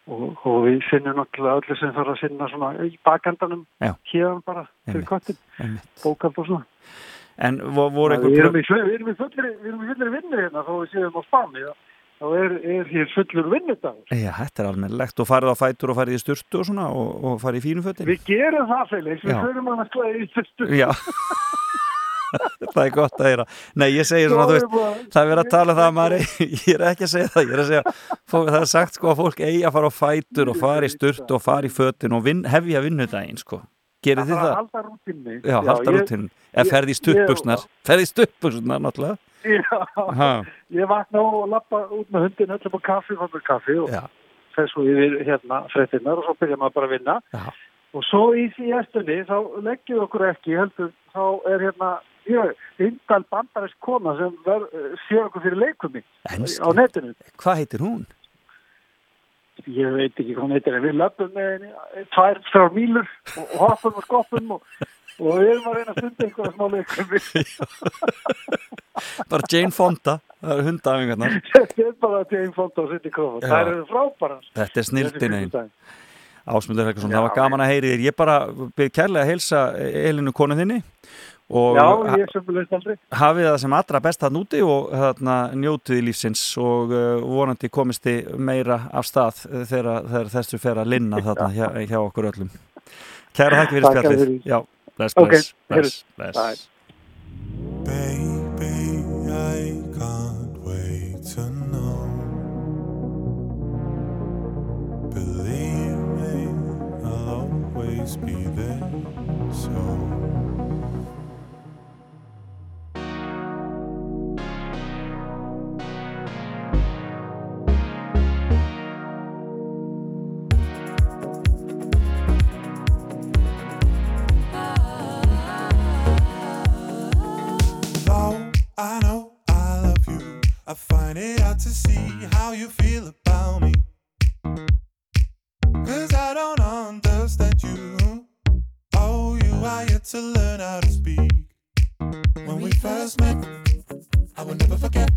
Speaker 16: og, og við sinnum náttúrulega öllu sem þarf að sinna svona í bakendanum
Speaker 1: Já.
Speaker 16: hérðan bara köttin,
Speaker 1: einmitt.
Speaker 16: bókald og svona.
Speaker 1: En vo- voru
Speaker 16: Við
Speaker 1: einhver...
Speaker 16: erum, í, við, erum í fullri, við erum í fullri vinnu hérna þó við séum á spáni þá er, er hér fullur vinnudagur.
Speaker 1: Já, þetta er almennilegt og farið á fætur og farið í sturtu og svona og, og farið í fínu fötin.
Speaker 16: Við gerum það Felix, við förum hann að slæði í fyrstu.
Speaker 1: Já. það er gott að heyra. Nei, ég segi svona, þú veist, það er verið að tala um það að maður, eigi- ég er ekki að segja það, ég er að segja, fólk, það er sagt sko að fólk eigi að fara á fætur og fara í sturtu og fara í fötin og vin, hefja vinnudaginn sko. Gerir þið það?
Speaker 16: halda rútinni.
Speaker 1: Já, halda
Speaker 16: ég-
Speaker 1: rútinn. Ef
Speaker 16: ég-
Speaker 1: ferði í stuttbuxnar, ferði í stuttbuxnar náttúrulega.
Speaker 16: Já,
Speaker 1: Ha.
Speaker 16: ég vakna og lappa út með hundin öllum á kaffi, fann með kaffi og
Speaker 1: Já.
Speaker 16: fer svo yfir hérna fréttinnar og svo byrja maður bara að vinna.
Speaker 1: Já.
Speaker 16: Og svo í því eftirni þá leggjum við okkur ekki, heldur, þá er hérna indal bandarist kona sem ver, sér okkur fyrir leikumi
Speaker 1: Enski.
Speaker 16: á netinu.
Speaker 1: Hvað heitir hún?
Speaker 16: Ég veit ekki hvað hún heitir, en við löpum með henni, tvær, þrjár mílur og, hoppum og skoppum og og við erum að reyna að stunda einhverja smá leikum
Speaker 1: bara Jane Fonda það eru hundafingarnar
Speaker 16: þetta er bara Jane Fonda og Cindy Crawford. Það eru frábærar.
Speaker 1: Þetta er snildin einn Ásmundur Helgason,
Speaker 16: Já,
Speaker 1: það var gaman að heyri þér ég bara byrð kærlega að heilsa Elinu konu þinni
Speaker 16: Já, ég sömulegst aldrei
Speaker 1: hafið það sem allra best að núti og þarna njótið lífsins og uh, vonandi komist þið meira af stað þegar, þegar þessu fer að linna þarna hjá, hjá okkur öllum Kæra þakki fyrir spjallið. Já, bless, bless,
Speaker 16: heyrðu.
Speaker 1: bless, bless.
Speaker 17: I can't wait to know. Believe me, I'll always be there. So. To see how you feel about me. Cause I don't understand you. Oh, you are yet to learn how to speak. When we first met, I will never forget.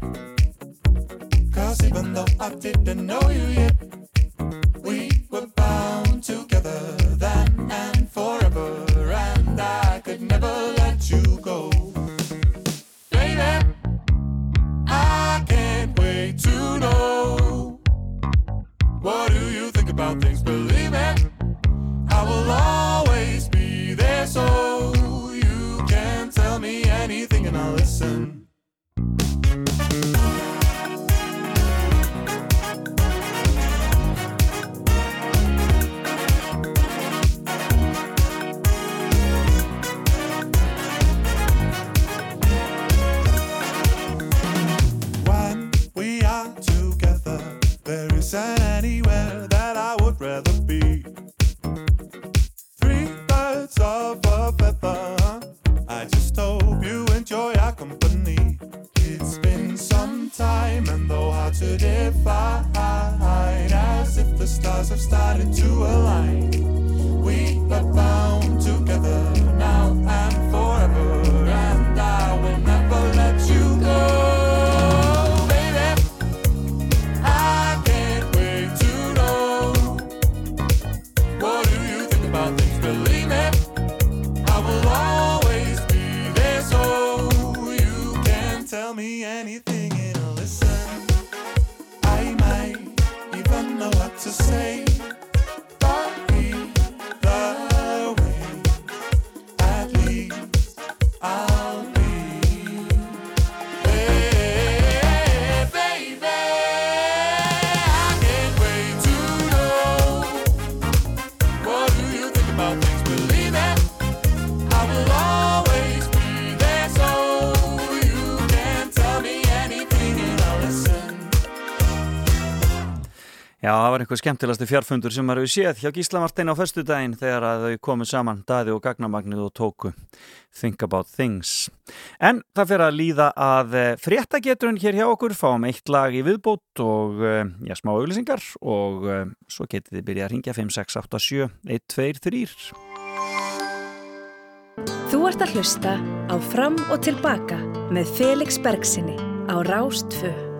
Speaker 17: Cause even though I didn't know you yet,
Speaker 1: var einhver skemmtilegasti fjárfundur sem maður hefur séð hjá Gísla Martin á föstudaginn þegar að þau komu saman, Daði og Gagnamagnið og tóku Think About Things. En það fyrir að líða að eh, fréttageturinn hér hjá okkur, fáum eitt lag í viðbót og eh, já, smá auglýsingar og uh, svo getið þið byrja að ringja 5, 6, 8, 7, 1, 2, 3.
Speaker 11: Þú ert að hlusta á Fram og Tilbaka með Felix Bergsinni á Rástfö.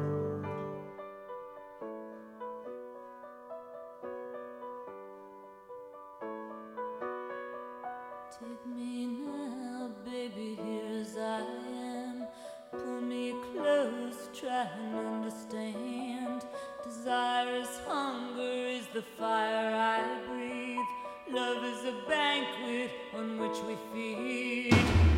Speaker 18: Hunger, is the fire I breathe. Love is a banquet on which we feed.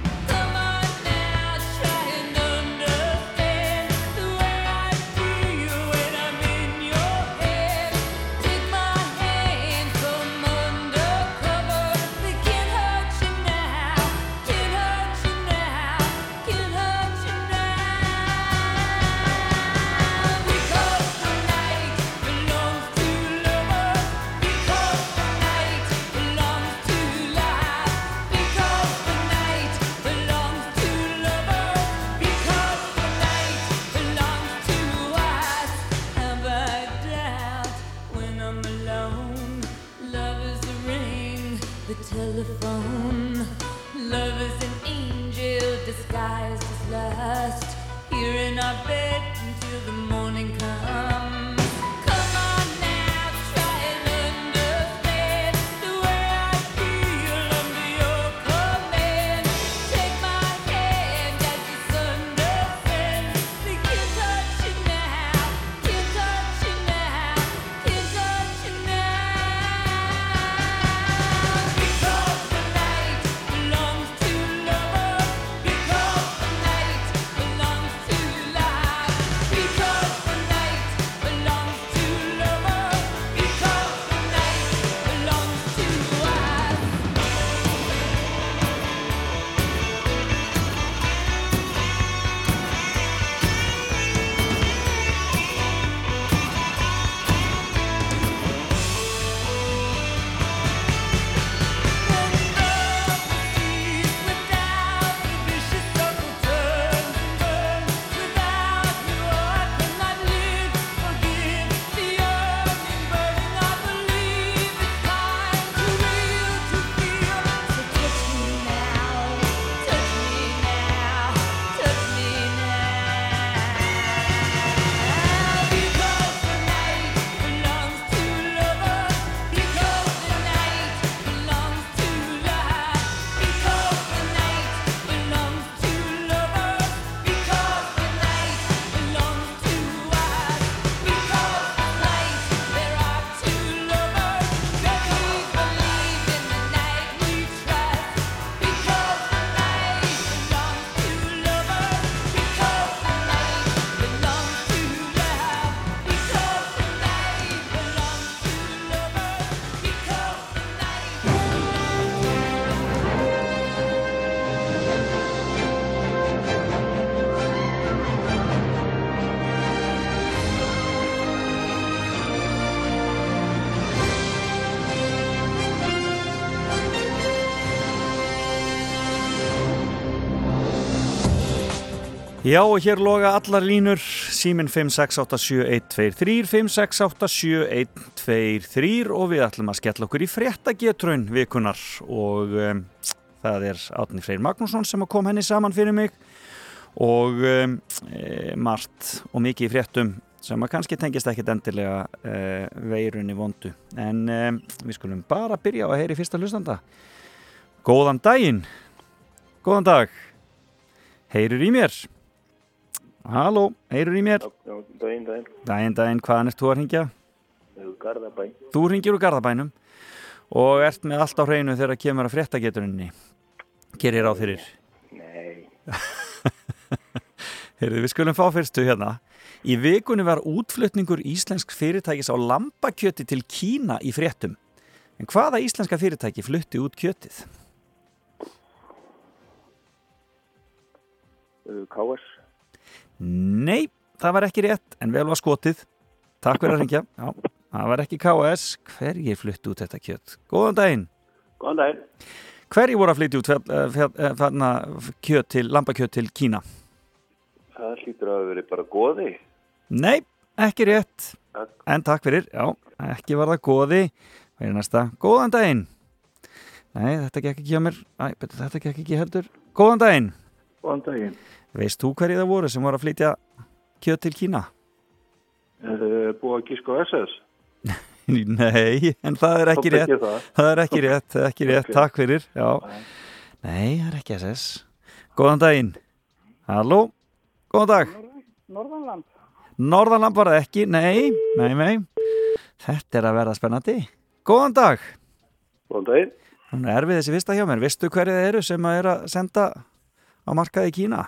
Speaker 1: Já og hér loga allar línur. Símin 5687123 5687123 og við ætlum að skella okkur í fréttagetrun vikunar og um, það er Átni Freyr Magnússon sem kom henni saman fyrir mig. Og um, e, margt og mikið í fréttum sem að kannski tengist ekkit endilega e, veirunni vondu. En e, við skulum bara byrja að heyri fyrsta hlustanda. Góðan daginn. Góðan dag. Heyrur í mér Halló, heyrur í mér
Speaker 19: Já, daginn, daginn.
Speaker 1: Daginn, daginn, hvaðan ert þú að ringja?
Speaker 19: Þú Garðabæ.
Speaker 1: Þú ringir úr Garðabænum og ert með allt á hreinu þegar kemur að fréttageturinni Gerir á fyrir
Speaker 19: Nei.
Speaker 1: Heyrðu, við skulum fá fyrstu hérna Í vikunni var útflutningur íslensk fyrirtækis á lambakjöti til Kína í fréttum En hvaða íslenska fyrirtæki flutti út kjötið?
Speaker 19: KS.
Speaker 1: Nei, það var ekki rétt en vel var skotið Takk fyrir að ringja Já, það var ekki KS Hverjir flutti út þetta kjöt? Góðan daginn
Speaker 19: Góðan daginn.
Speaker 1: Hverjir voru að flytja út eh, eh, fjallna, kjöt til, lambakjöt til Kína?
Speaker 19: Það hlýtur að hafa verið bara góði.
Speaker 1: Nei, ekki rétt
Speaker 19: Takk.
Speaker 1: En takk fyrir, já, ekki var það góði Hvað er næsta? Góðan daginn Nei, þetta gekk ekki hjá mér Æ, betur, þetta gekk ekki heldur Góðan daginn
Speaker 19: Góðan daginn.
Speaker 1: Veist þú hverju það voru sem voru að flytja kjöt til Kína?
Speaker 19: Þið búið að gíska á SS?
Speaker 1: Nei, en það er ekki rétt
Speaker 19: það?
Speaker 1: Það er ekki rétt, það er ekki rétt,
Speaker 19: Ok.
Speaker 1: takk fyrir Já, nei, það er ekki SS Góðan daginn Halló, góðan dag
Speaker 20: Norðanland.
Speaker 1: Norðanlamp var það ekki, nei, nei, nei Þetta er að verða spennandi Góðan dag
Speaker 19: Góðan daginn.
Speaker 1: Hún er við þessi fyrsta hjá mér Vistu hverju það eru sem að er að senda á markaði í Kína?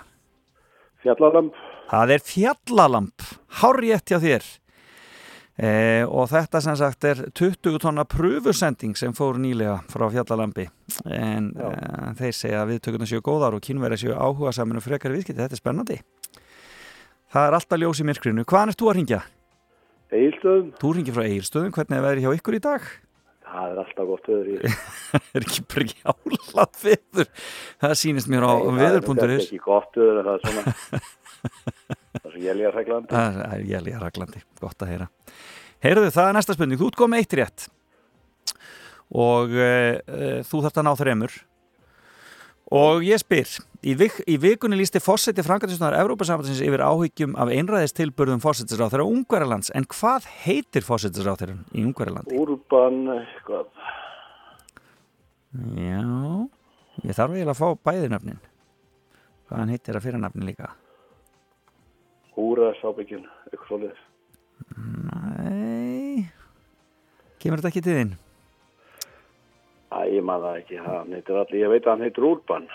Speaker 19: Fjallalamp.
Speaker 1: Það er fjallalamp Hárrétt hjá þér e, Og þetta sem sagt er 20 tonna pröfusending sem fór nýlega frá fjallalampi En e, þeir segja að viðtökurnar séu góðar og kínverið séu áhuga saman um frekari viðskipti Þetta er spennandi Það er alltaf ljós í myrkrinu Hvaðan ert þú að ringja?
Speaker 19: Egilstöðum.
Speaker 1: Þú ringir frá Egilstöðum, hvernig er veðrið hjá ykkur í dag?
Speaker 19: Það er alltaf gott veður í.
Speaker 1: Það er ekki brjálað veður Það sýnist mér á
Speaker 19: Nei, það er ekki gott veður, það er svona. það er svo jælja reglandi.
Speaker 1: Það er jælja raglandi, gott að heyra Heyrðu, það er næsta spurning, þú ert komið eitt rétt og uh, uh, þú þarft að ná þremur Og ég spyr, í, vik, í vikunni lísti fósetti Frankardisnar Evrópasambandsins yfir áhyggjum af einræðistilburðum fósettisráþara Ungverjalands, en hvað heitir fósettisráþaran í Ungverjalandi?
Speaker 19: Úrban, eitthvað.
Speaker 1: Já, ég þarf eiginlega að fá bæði nöfnin. Hvað hann heitir að fyrir nafnin líka?
Speaker 19: Úra sábyggin, eitthvað svolítið.
Speaker 1: Nei, kemur þetta ekki til þín?
Speaker 19: Æ, ég man það ekki, hann heitir allir, ég veit að hann heitir Úrban.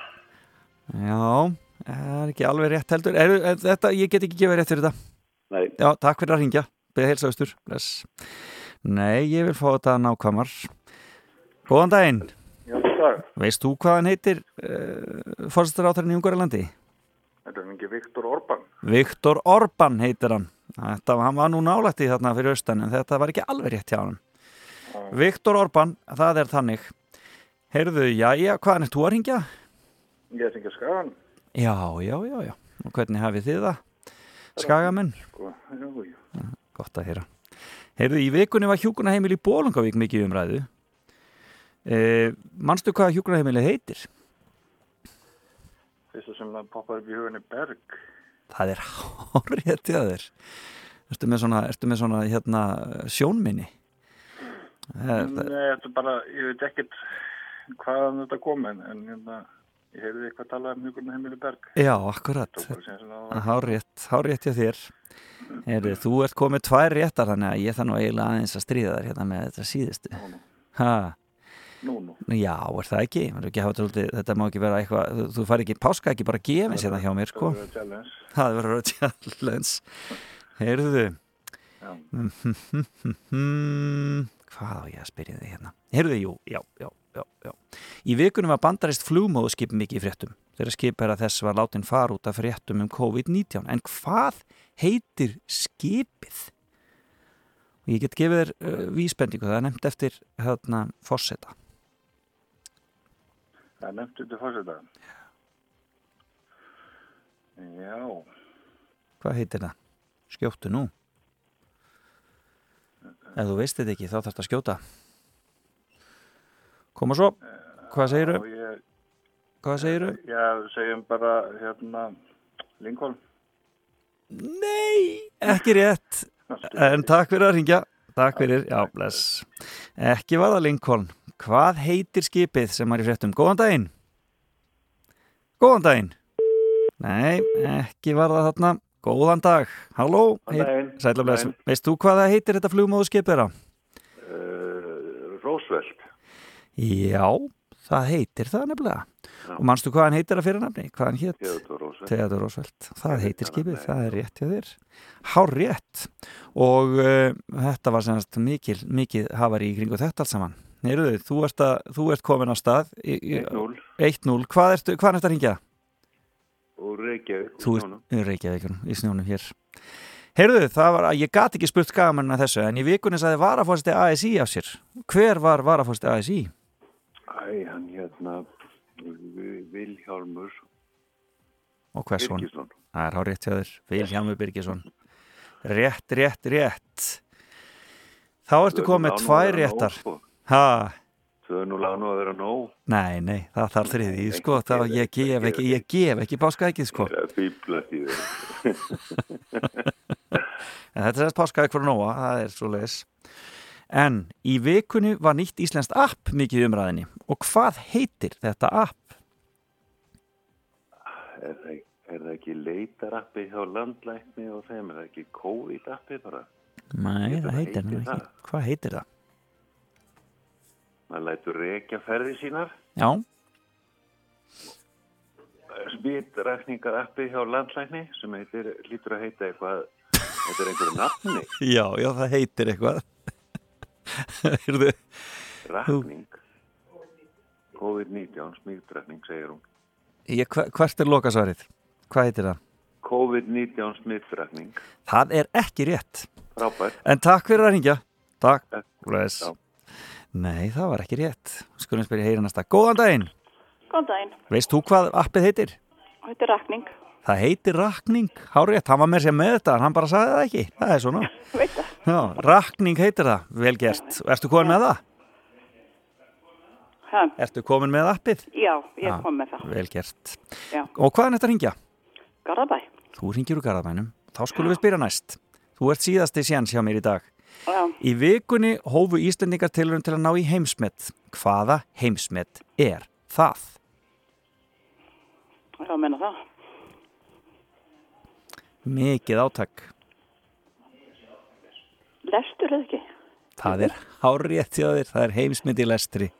Speaker 1: Já, það er ekki alveg rétt heldur. Er, er, þetta, ég get ekki gefið rétt fyrir þetta.
Speaker 19: Nei.
Speaker 1: Já, takk fyrir að ringja. Beðið heilsa austur. Bless. Nei, ég vil fá þetta nákvæmar. Góðan daginn.
Speaker 20: Já, dag.
Speaker 1: Veist þú hvað hann heitir uh, fórsættaráttarinn í Ungarlandi?
Speaker 20: Þetta er ekki Viktor Orban.
Speaker 1: Viktor Orban heitir hann. Þetta, hann var nú nálægt í þarna fyrir austan en þetta var ekki alveg rétt hjá hann. Viktor Orban, það er þannig. Heyrðu, já, já, hvaðan er þú að ringja?
Speaker 20: Ég er ekki skagan.
Speaker 1: Já, já, já, já. Og hvernig hafið þið það? Skagamenn?
Speaker 20: Sko, jú, jú.
Speaker 1: Gott að heyra. Heyrðu, í vikunni var hjúkunaheimil í Bólungavík mikið umræðu. E, manstu hvað hjúkunaheimili heitir?
Speaker 20: Fyrsta sem poppar upp í hugunni Berg.
Speaker 1: Það er til að þér. Ertu með svona, ertu með svona hérna, sjónminni?
Speaker 20: Nei, þetta er bara, ég veit ekkert hvaðan þetta kom en, en hérna, ég heyrði eitthvað talað um hugunni heimili Berg.
Speaker 1: Já, akkurat. Hárétt, hárétt hjá þér. Heyrðu, þú ert komið tvær réttar þannig að ég þarf nú eiginlega aðeins að stríða þær hérna með þetta síðustu. Ha,
Speaker 20: Nú, nú.
Speaker 1: já, er það ekki? Ekki að tóldi, þetta má ekki vera eitthvað, þú, þú fari ekki páska ekki bara að gefa sér það hjá mér, sko.
Speaker 20: Það verður
Speaker 1: að challenge. Heyrðu, hvað á ég að spyrja þig hérna? Heyrðu, jú, já, já, já, já. Í vikunum var bandarist flugmóðskip mikið fréttum. Þeirra skipera þess var látin fara út af fréttum um COVID-19. En hvað heitir skipið? Og ég get gefið þér uh, vísbendingu, það er nefnt eftir hérna fórseta.
Speaker 20: Það er nefnt út í fórseta. Já,
Speaker 1: Hvað heitir það? Skjóttu nú. Ef þú veist þetta ekki, þá þarf þetta að skjóta. Koma svo. Hvað segiru?
Speaker 20: og ég,
Speaker 1: Hvað segiru?
Speaker 20: já, segjum bara, hérna, Lincoln.
Speaker 1: Nei, ekki rétt. En takk fyrir að ringja. Takk fyrir, já, bless. Ekki var það Lincoln. Hvað heitir skipið sem var í fréttum? Góðan daginn. Góðan daginn. Nei, ekki var það þarna. Góðan dag. Halló. Sætla bless. Veist þú hvað það heitir þetta flugmóðskipið þeirra?
Speaker 19: Uh, Roosevelt.
Speaker 1: Já, það heitir það nefnilega. Og manstu hvað hann heitir að fyrir nafni? Hvað hann hétt?
Speaker 19: Theodore Roosevelt.
Speaker 1: Það heitir skipið, það er rétt hjá þér. Hár rétt. Og uh, þetta var semast mikil, mikið hafari í kringu þetta allt saman. Neyruðu, þú ert, að, þú ert komin á stað. í- í-
Speaker 19: 1-0.
Speaker 1: 1-0. Hvað ertu að ringja?
Speaker 19: Og Reykjavík.
Speaker 1: Þú ert í Reykjavíkur, í snjónum hér. Heyrðu, það var að ég gat ekki spurt skagamann að þessu, en í vikunni sagði varafórsti ASI af sér. Hver var varafórsti ASI?
Speaker 19: Æ, hann hérna, Vi- Vilhjálmur
Speaker 1: Og hvers?
Speaker 19: Birgisson.
Speaker 1: Það er hár rétt hjá þér, Vilhjálmur Birgisson. Rétt, rétt, rétt. Þá ertu komið tvær réttar.
Speaker 19: sko.
Speaker 1: Ha,
Speaker 19: 2-0 á nú að vera nóg.
Speaker 1: nei, nei, það þarf þriði, sko, þá ég gef ekki, ég gef ekki páskaækið, sko.
Speaker 19: Það er fýblast í þau.
Speaker 1: En þetta er sérst páskaæk fyrir nóa, það er svo leis. En í vikunni var nýtt íslenskt app mikið umræðinni. Og hvað heitir þetta app?
Speaker 19: Er það, er það ekki leitarappi hjá landlækni og þeim? Er það ekki COVID-appi bara?
Speaker 1: Nei,
Speaker 19: Getur
Speaker 1: það heitir það ekki.
Speaker 19: það?
Speaker 1: Hvað heitir það?
Speaker 19: maður lætur reykja ferði sínar
Speaker 1: Já,
Speaker 19: smitrækningar appi hjá landlækni sem heitir, lítur að heita eitthvað þetta er einhverju nafni
Speaker 1: já, já, það heitir eitthvað.
Speaker 19: Rakning COVID-19 smitrækning segir hún
Speaker 1: ég, hva- hvert er lokasvarið? Hvað heitir það?
Speaker 19: COVID-19 smitrækning
Speaker 1: Það er ekki rétt.
Speaker 19: frábært
Speaker 1: En takk fyrir að ringja. Takk. Nei, það var ekki rétt. Skulum spyrja heyra næsta. Góðan daginn.
Speaker 21: Góðan daginn,
Speaker 1: Veist þú hvað appið heitir?
Speaker 21: þetta er rakning.
Speaker 1: Það heitir Rakning. Hárétt, hann var með sér með þetta, en hann bara sagði það ekki. Það er svona. Já, Rakning heitir það. Vel gert. Ertu komin með það?
Speaker 21: Ha,
Speaker 1: Ertu komin með appið?
Speaker 21: já, ég kom með það.
Speaker 1: Vel gert.
Speaker 21: Já.
Speaker 1: Og hvaðan þetta ringja?
Speaker 21: Garðabæ.
Speaker 1: Þú ringir úr Garðabænum. Þá skulum við spyrja næst. Þú ert síðasti séns hjá mér í dag.
Speaker 21: Já.
Speaker 1: Í vikunni hófu Íslendingar tilurinn til að ná í heimsmet. Hvaða heimsmet er það?
Speaker 21: Já, menna það.
Speaker 1: Mikið átak.
Speaker 21: Lestur eða ekki?
Speaker 1: Það er hjá þér. Það er heimsmet í lestri.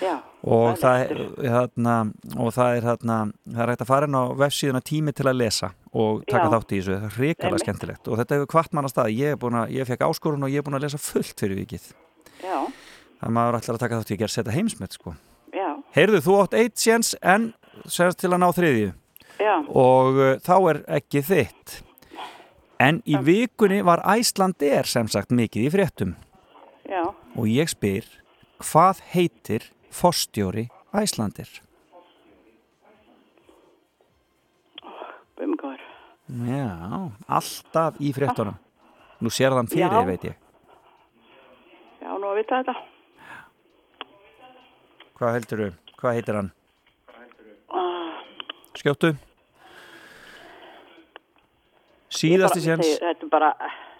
Speaker 21: Já.
Speaker 1: Og
Speaker 21: það
Speaker 1: það,
Speaker 21: er
Speaker 1: er, hérna, og það er hérna, það er hægt að fara inn á vefsíðuna tími til að lesa og taka
Speaker 21: Já.
Speaker 1: þátt í þessu, það er
Speaker 21: Einmitt.
Speaker 1: skemmtilegt og þetta hefur kvart mann að stað, ég, er búin að, ég fekk áskorun og ég er búin að lesa fullt fyrir vikið
Speaker 21: Já,
Speaker 1: það maður ætlar að taka þátt í að gera setja heimsmet sko. Heyrðu, þú átt eitt séns en semst til að ná þriðju
Speaker 21: já.
Speaker 1: og uh, þá er ekki þitt en í vikunni var Æsland er sem sagt mikið í fréttum
Speaker 21: Já.
Speaker 1: og ég spyr hvað heitir forstjóri Æslandir?
Speaker 21: Bumgóður.
Speaker 1: Já, alltaf í fréttunum nú sér þann fyrir,
Speaker 21: Já.
Speaker 1: veit ég
Speaker 21: Já, nú að vita þetta.
Speaker 1: hvað heldur þú, hvað heitir hann?
Speaker 21: Ah,
Speaker 1: Skjóttu Síðasti séns
Speaker 21: Þetta er bara,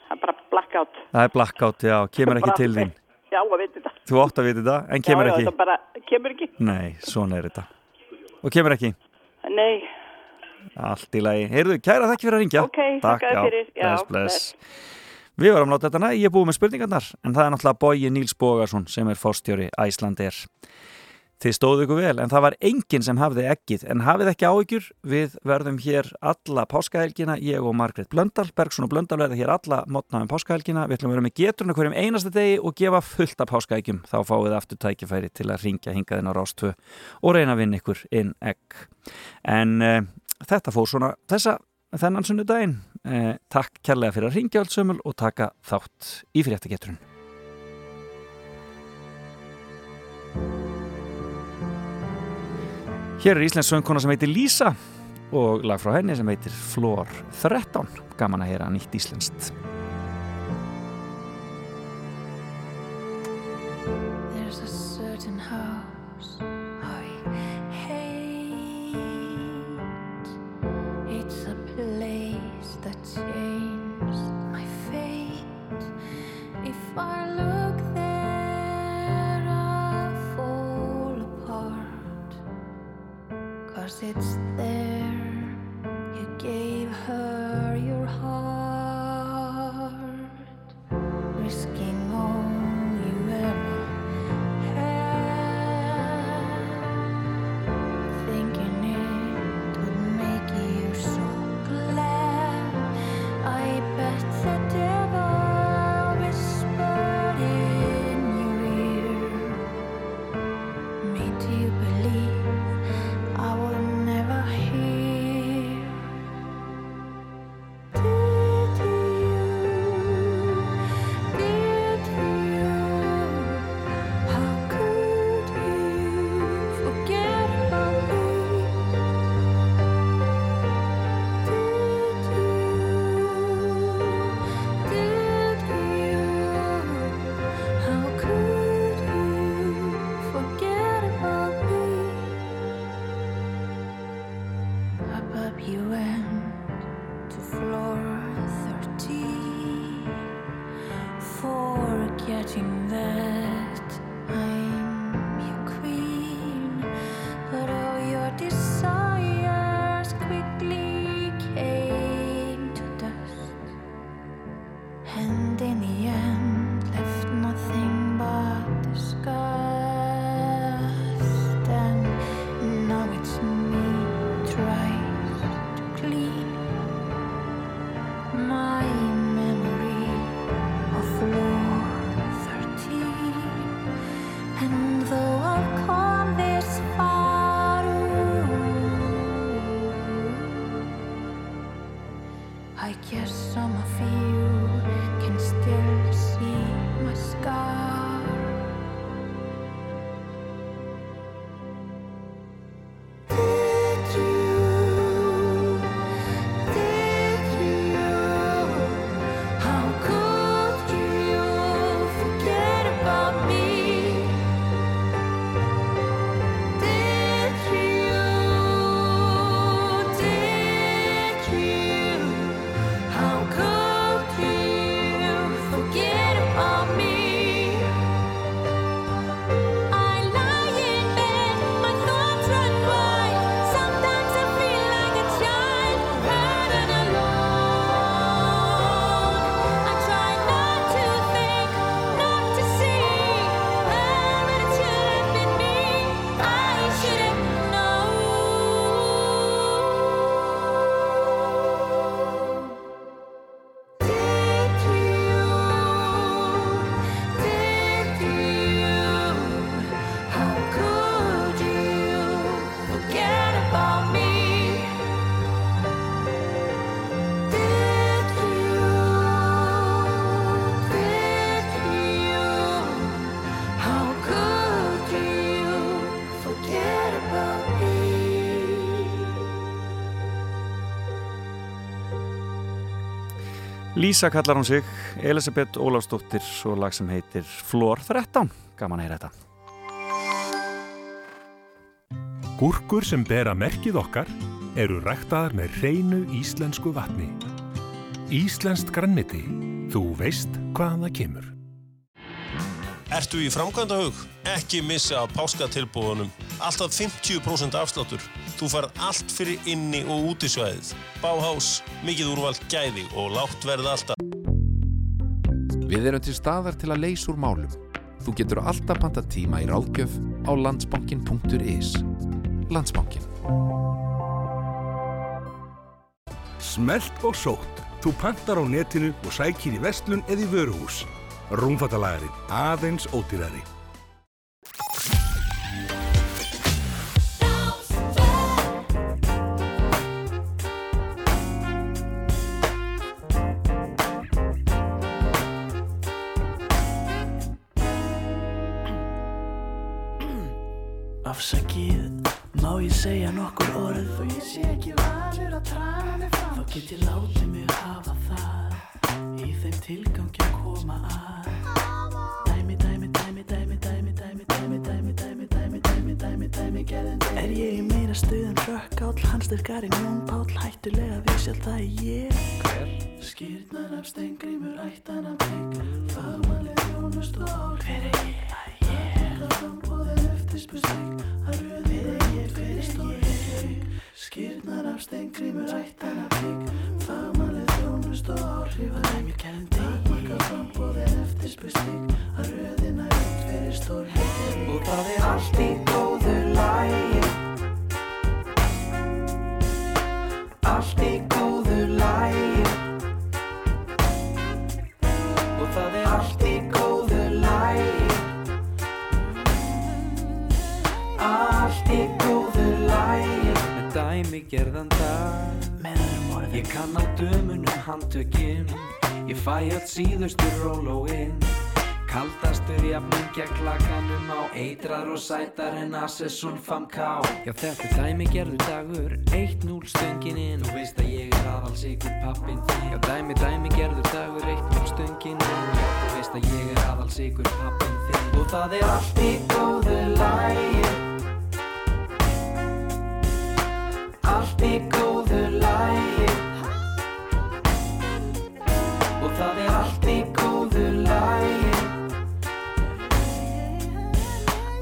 Speaker 21: það bara blackout.
Speaker 1: Það er blackout, já, kemur ekki til þín
Speaker 21: Já, að vita þetta.
Speaker 1: Þú átt að vita þetta, en kemur
Speaker 21: já, já,
Speaker 1: ekki
Speaker 21: þetta bara, kemur ekki.
Speaker 1: Nei, svona er þetta Og kemur ekki
Speaker 21: Nei,
Speaker 1: Allt í lagi. Heyrðu, kæra þakki fyrir að ringja.
Speaker 21: Ok, þér fyrir. Já,
Speaker 1: bless, bless. Við varum látið þetta næ, ég er búið með spurningarnar, en það er náttúrulega Bói Níls Bógarsson sem er fórstjóri Æslander. Þið stóðu ykkur vel, en það var enginn sem hafði ekkið, en hafið ekki áhyggjur, við verðum hér alla páskahelgina, ég og Margrét Blöndal, Bergson og Blöndal verða hér alla mótna um páskahelgina, við ætlum að vera með geturinn hverjum einasta degi og gefa fullt af páskahelgjum, þá fáið aftur tækifæri til að ringja hingaðinn á Rástvö og reyna að vinna ykkur inn egg. En uh, þetta fór svona þessa þennan sunnudaginn. Eh, takk kærlega fyrir að ringja allt sömul og taka þátt í fréttageturinn. Hér er Íslands söngkona sem heitir Lísa og lag frá henni sem heitir Flór 13. Gaman að heyra nýtt íslenskt.
Speaker 5: It's there
Speaker 1: Lísa kallar hún sig, Elisabeth Ólafsdóttir og lag sem heitir Flór 13 gaman að heyra þetta
Speaker 22: Gúrkur sem bera merkið okkar eru ræktaðar með hreinu íslensku vatni. Íslenskt grannmiti. Þú veist hvaðan það kemur.
Speaker 23: Ertu í framkvæmdahug? Ekki missa páskatilbúðunum. Alltaf 50% afsláttur. Þú farð allt fyrir inni og útisvæðið. Báhás, mikið úrvald gæði og látt verða alltaf.
Speaker 24: Við erum til staðar til að leysa úr málum. Þú getur alltaf panta tíma í ráðgjöf á landsbankin.is. Landsbankin.
Speaker 7: Smelt og sótt. Þú pantar á netinu og sækir í vestlun eða í vöruhús. Rúmfattalagarinn. Aðeins ódýrari.
Speaker 25: Eitrar og sætar en Assessun 5K Já þetta er dæmi gerðu dagur 1-0 stöngin inn. Þú veist að ég er aðals ykkur pappin þín Já dæmi dæmi gerðu dagur 1-0 stöngin inn. Já þú veist að ég er aðals ykkur pappin þín
Speaker 26: Og það er allt í góðu lægi Allt í góðu lægi Og það er allt í góðu lægi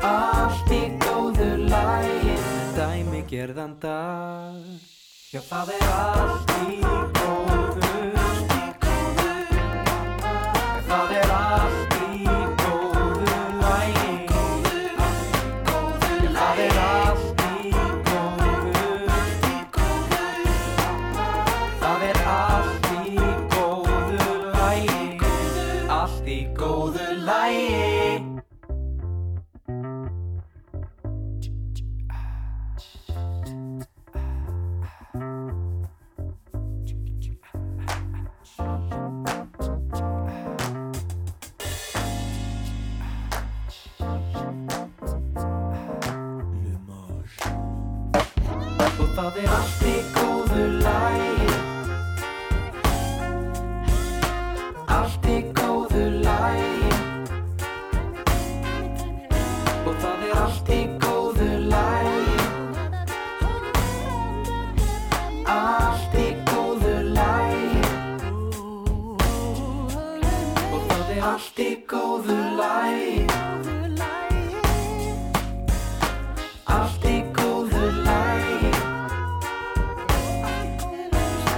Speaker 26: Allt í góðu lægi
Speaker 25: Dæmi gerðan dag.
Speaker 26: Já það er allt í Og það er allt í góðu lægi Allt í góðu lægi Og það er allt í góðu lægi Allt í góðu lægi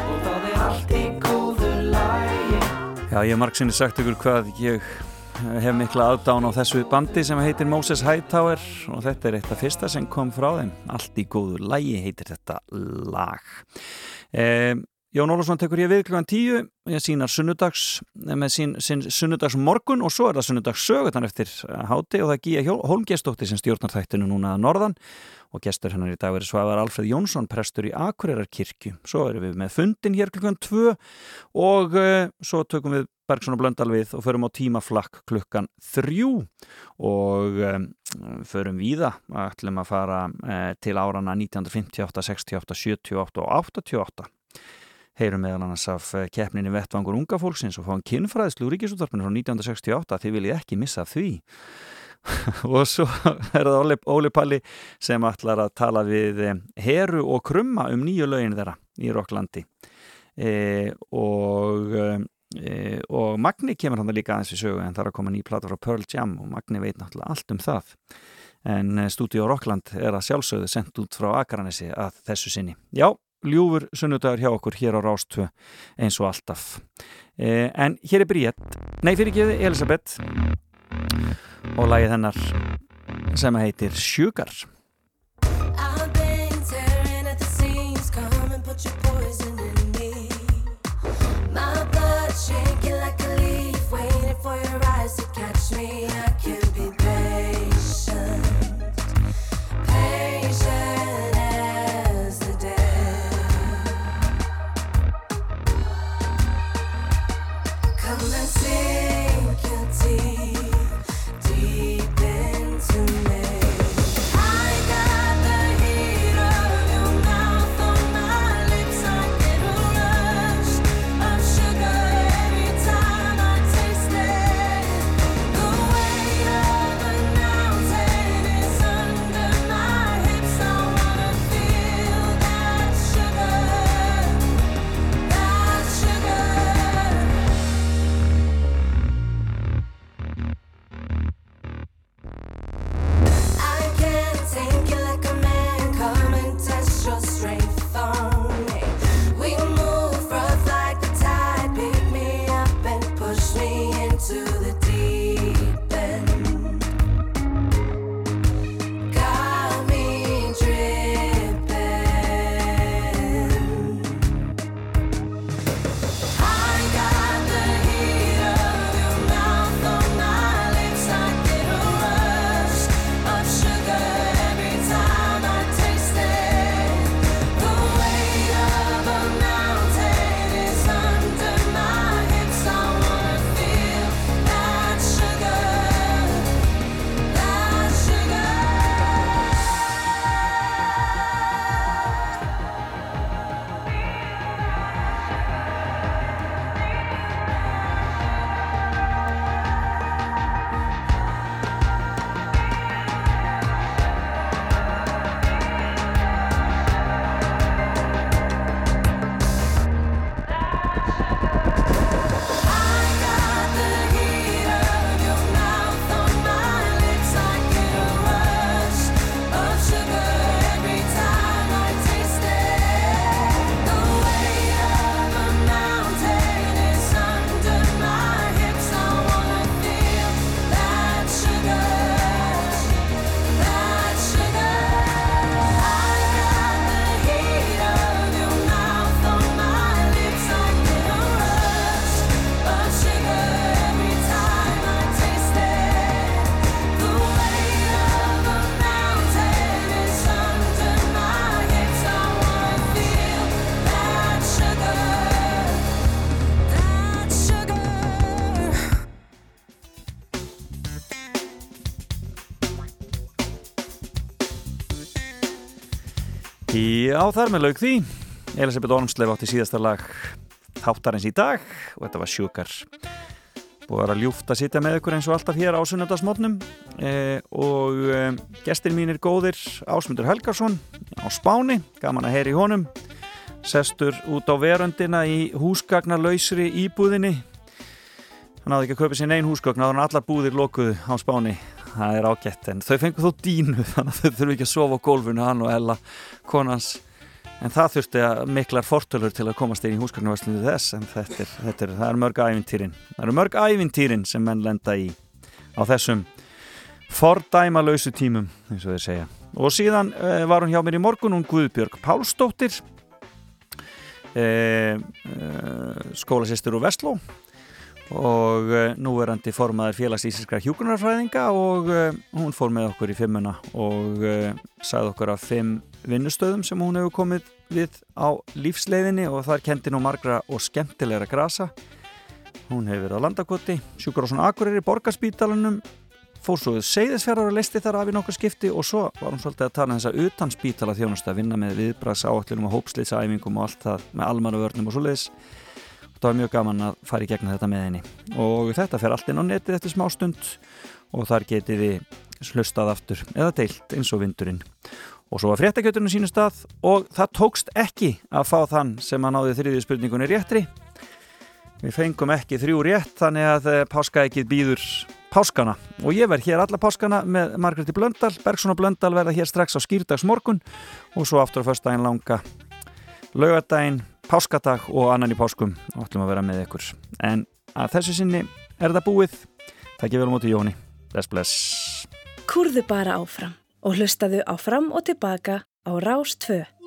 Speaker 26: Og það er allt í góðu lægi
Speaker 1: Já, ég hef margsinni sagt ykkur hvað ég hef mikla aðdán á þessu bandi sem heitir Moses Hightower og þetta er eitt af fyrsta sem kom frá þeim. Allt í góðu lægi heitir þetta lag. Eh, Jón Ólafsson tekur ég við klukkan tíu ég sínar sunnudags með sín, sín sunnudags morgun og svo er það sunnudags sögutan eftir háti og það er Gíja Hólmgestóttir sem stjórnar þættinu núna að norðan og gestur hennar í dag verið Svavar Alfred Jónsson prestur í Akureyrar-kirkju svo erum við með fundin hér klukkan tvö og uh, svo tökum við Bergson og Blöndal við og förum á tímaflakk klukkan þrjú og um, förum víða. Ætlum að fara uh, til árana 1958, 68, 78 og 88 heyrum meðal annars af eh, keppninni Vettvangur unga fólksins og fáum kynfræðslu úr ríkisútvarpinu frá 1968 þið viljið ekki missa því. Og svo er það Óli, Óli Palli sem ætlar að tala við eh, Heru og Krumma um nýju lögin þeirra í Rokklandi. E, og e, og Magni kemur hann líka aðeins við sögu en það er að koma ný plata frá Pearl Jam og Magni veit náttúrulega allt um það. En Studio Rockland er að sjálfsögðu sendt út frá Akranesi að þessu sinni. Já, ljúfur sunnudagur hjá okkur hér á Rástfö eins og alltaf. Eh, en hér er Bríett, nei fyrir ekki Elisabeth og lagið hennar sem heitir
Speaker 27: Sugar.
Speaker 1: Já, þar með lauk því. Elisabeth Ormsleif átti síðasta lag þáttarins í dag og þetta var sjúkar. Búið að vera ljúft að sitja með ykkur eins og alltaf hér á sunnundasmótnum eh, og eh, gestir mínir góðir Ásmundur Helgarsson á Spáni, gaman að heyra í honum. Sestur út á veröndina í húsgagnarlausri íbúðinni. Hann hafði ekki að kaupa sér neinn húsgagn þá hann allar búðir lokuðu á Spáni. Það er ágætt en þau fengur þó dínu þannig að þau þurfu ekki að sofa á gólfinu hann og Ella konans en það þurfti að miklar fortölur til að komast inn í húsgagnarverslinu þess en þetta er, þetta er, það er mörg ævintýrin. Það eru mörg ævintýrin sem menn lenda í á þessum fordæmalausu tímum eins og þeir segja. Og síðan uh, var hún hjá mér í morgun hún Guðbjörg Pálsdóttir uh, uh, skólasistur úr Vestló og uh, núverandi formaður félags íslenskra hjúkunarfræðinga og uh, hún fór með okkur í fimmuna og uh, sagði okkur af fimm vinnustöðum sem hún hefur komið við á lífsleiðinni og þar kendi nú margra og skemmtilegra grasa. Hún hefur verið á landakoti sjúkur á svona Akureyri, Borgarspítalanum fór svo seyðisfjara og listi þar af í nokkuð skipti og svo var hún svolítið að tala um þessa utan spítala þjónustu að vinna með viðbrags áallunum og hópslýtsæfingum og allt það með almanu vörnum og svoleiðis. Það var mjög gaman að fara í gegna þetta með henni. Og þetta fer allt inn á netið eftir smá stund og þar getið þið slustað aftur eða deilt eins og vindurinn og svo var fréttakjöturinn sínu stað og það tókst ekki að fá þann sem að náði þriðju spurningunni réttri. Við fengum ekki þrjú rétt þannig að eh, páskaækið býður páskana. Og ég verð hér alla páskana með Margréti Blöndal, Bergson og Blöndal verða hér strax á skýrdags morgun og svo aftur á föstudaginn langa laugadaginn, páskadag og annan í páskum. Og ætlum að vera með ykkur. En að þessu sinni er þetta búið. Takk ég vel á móti Jóni. Bless bless.
Speaker 11: Kúrðu bara áfram og hlustaðu á fram og tilbaka á Rás 2.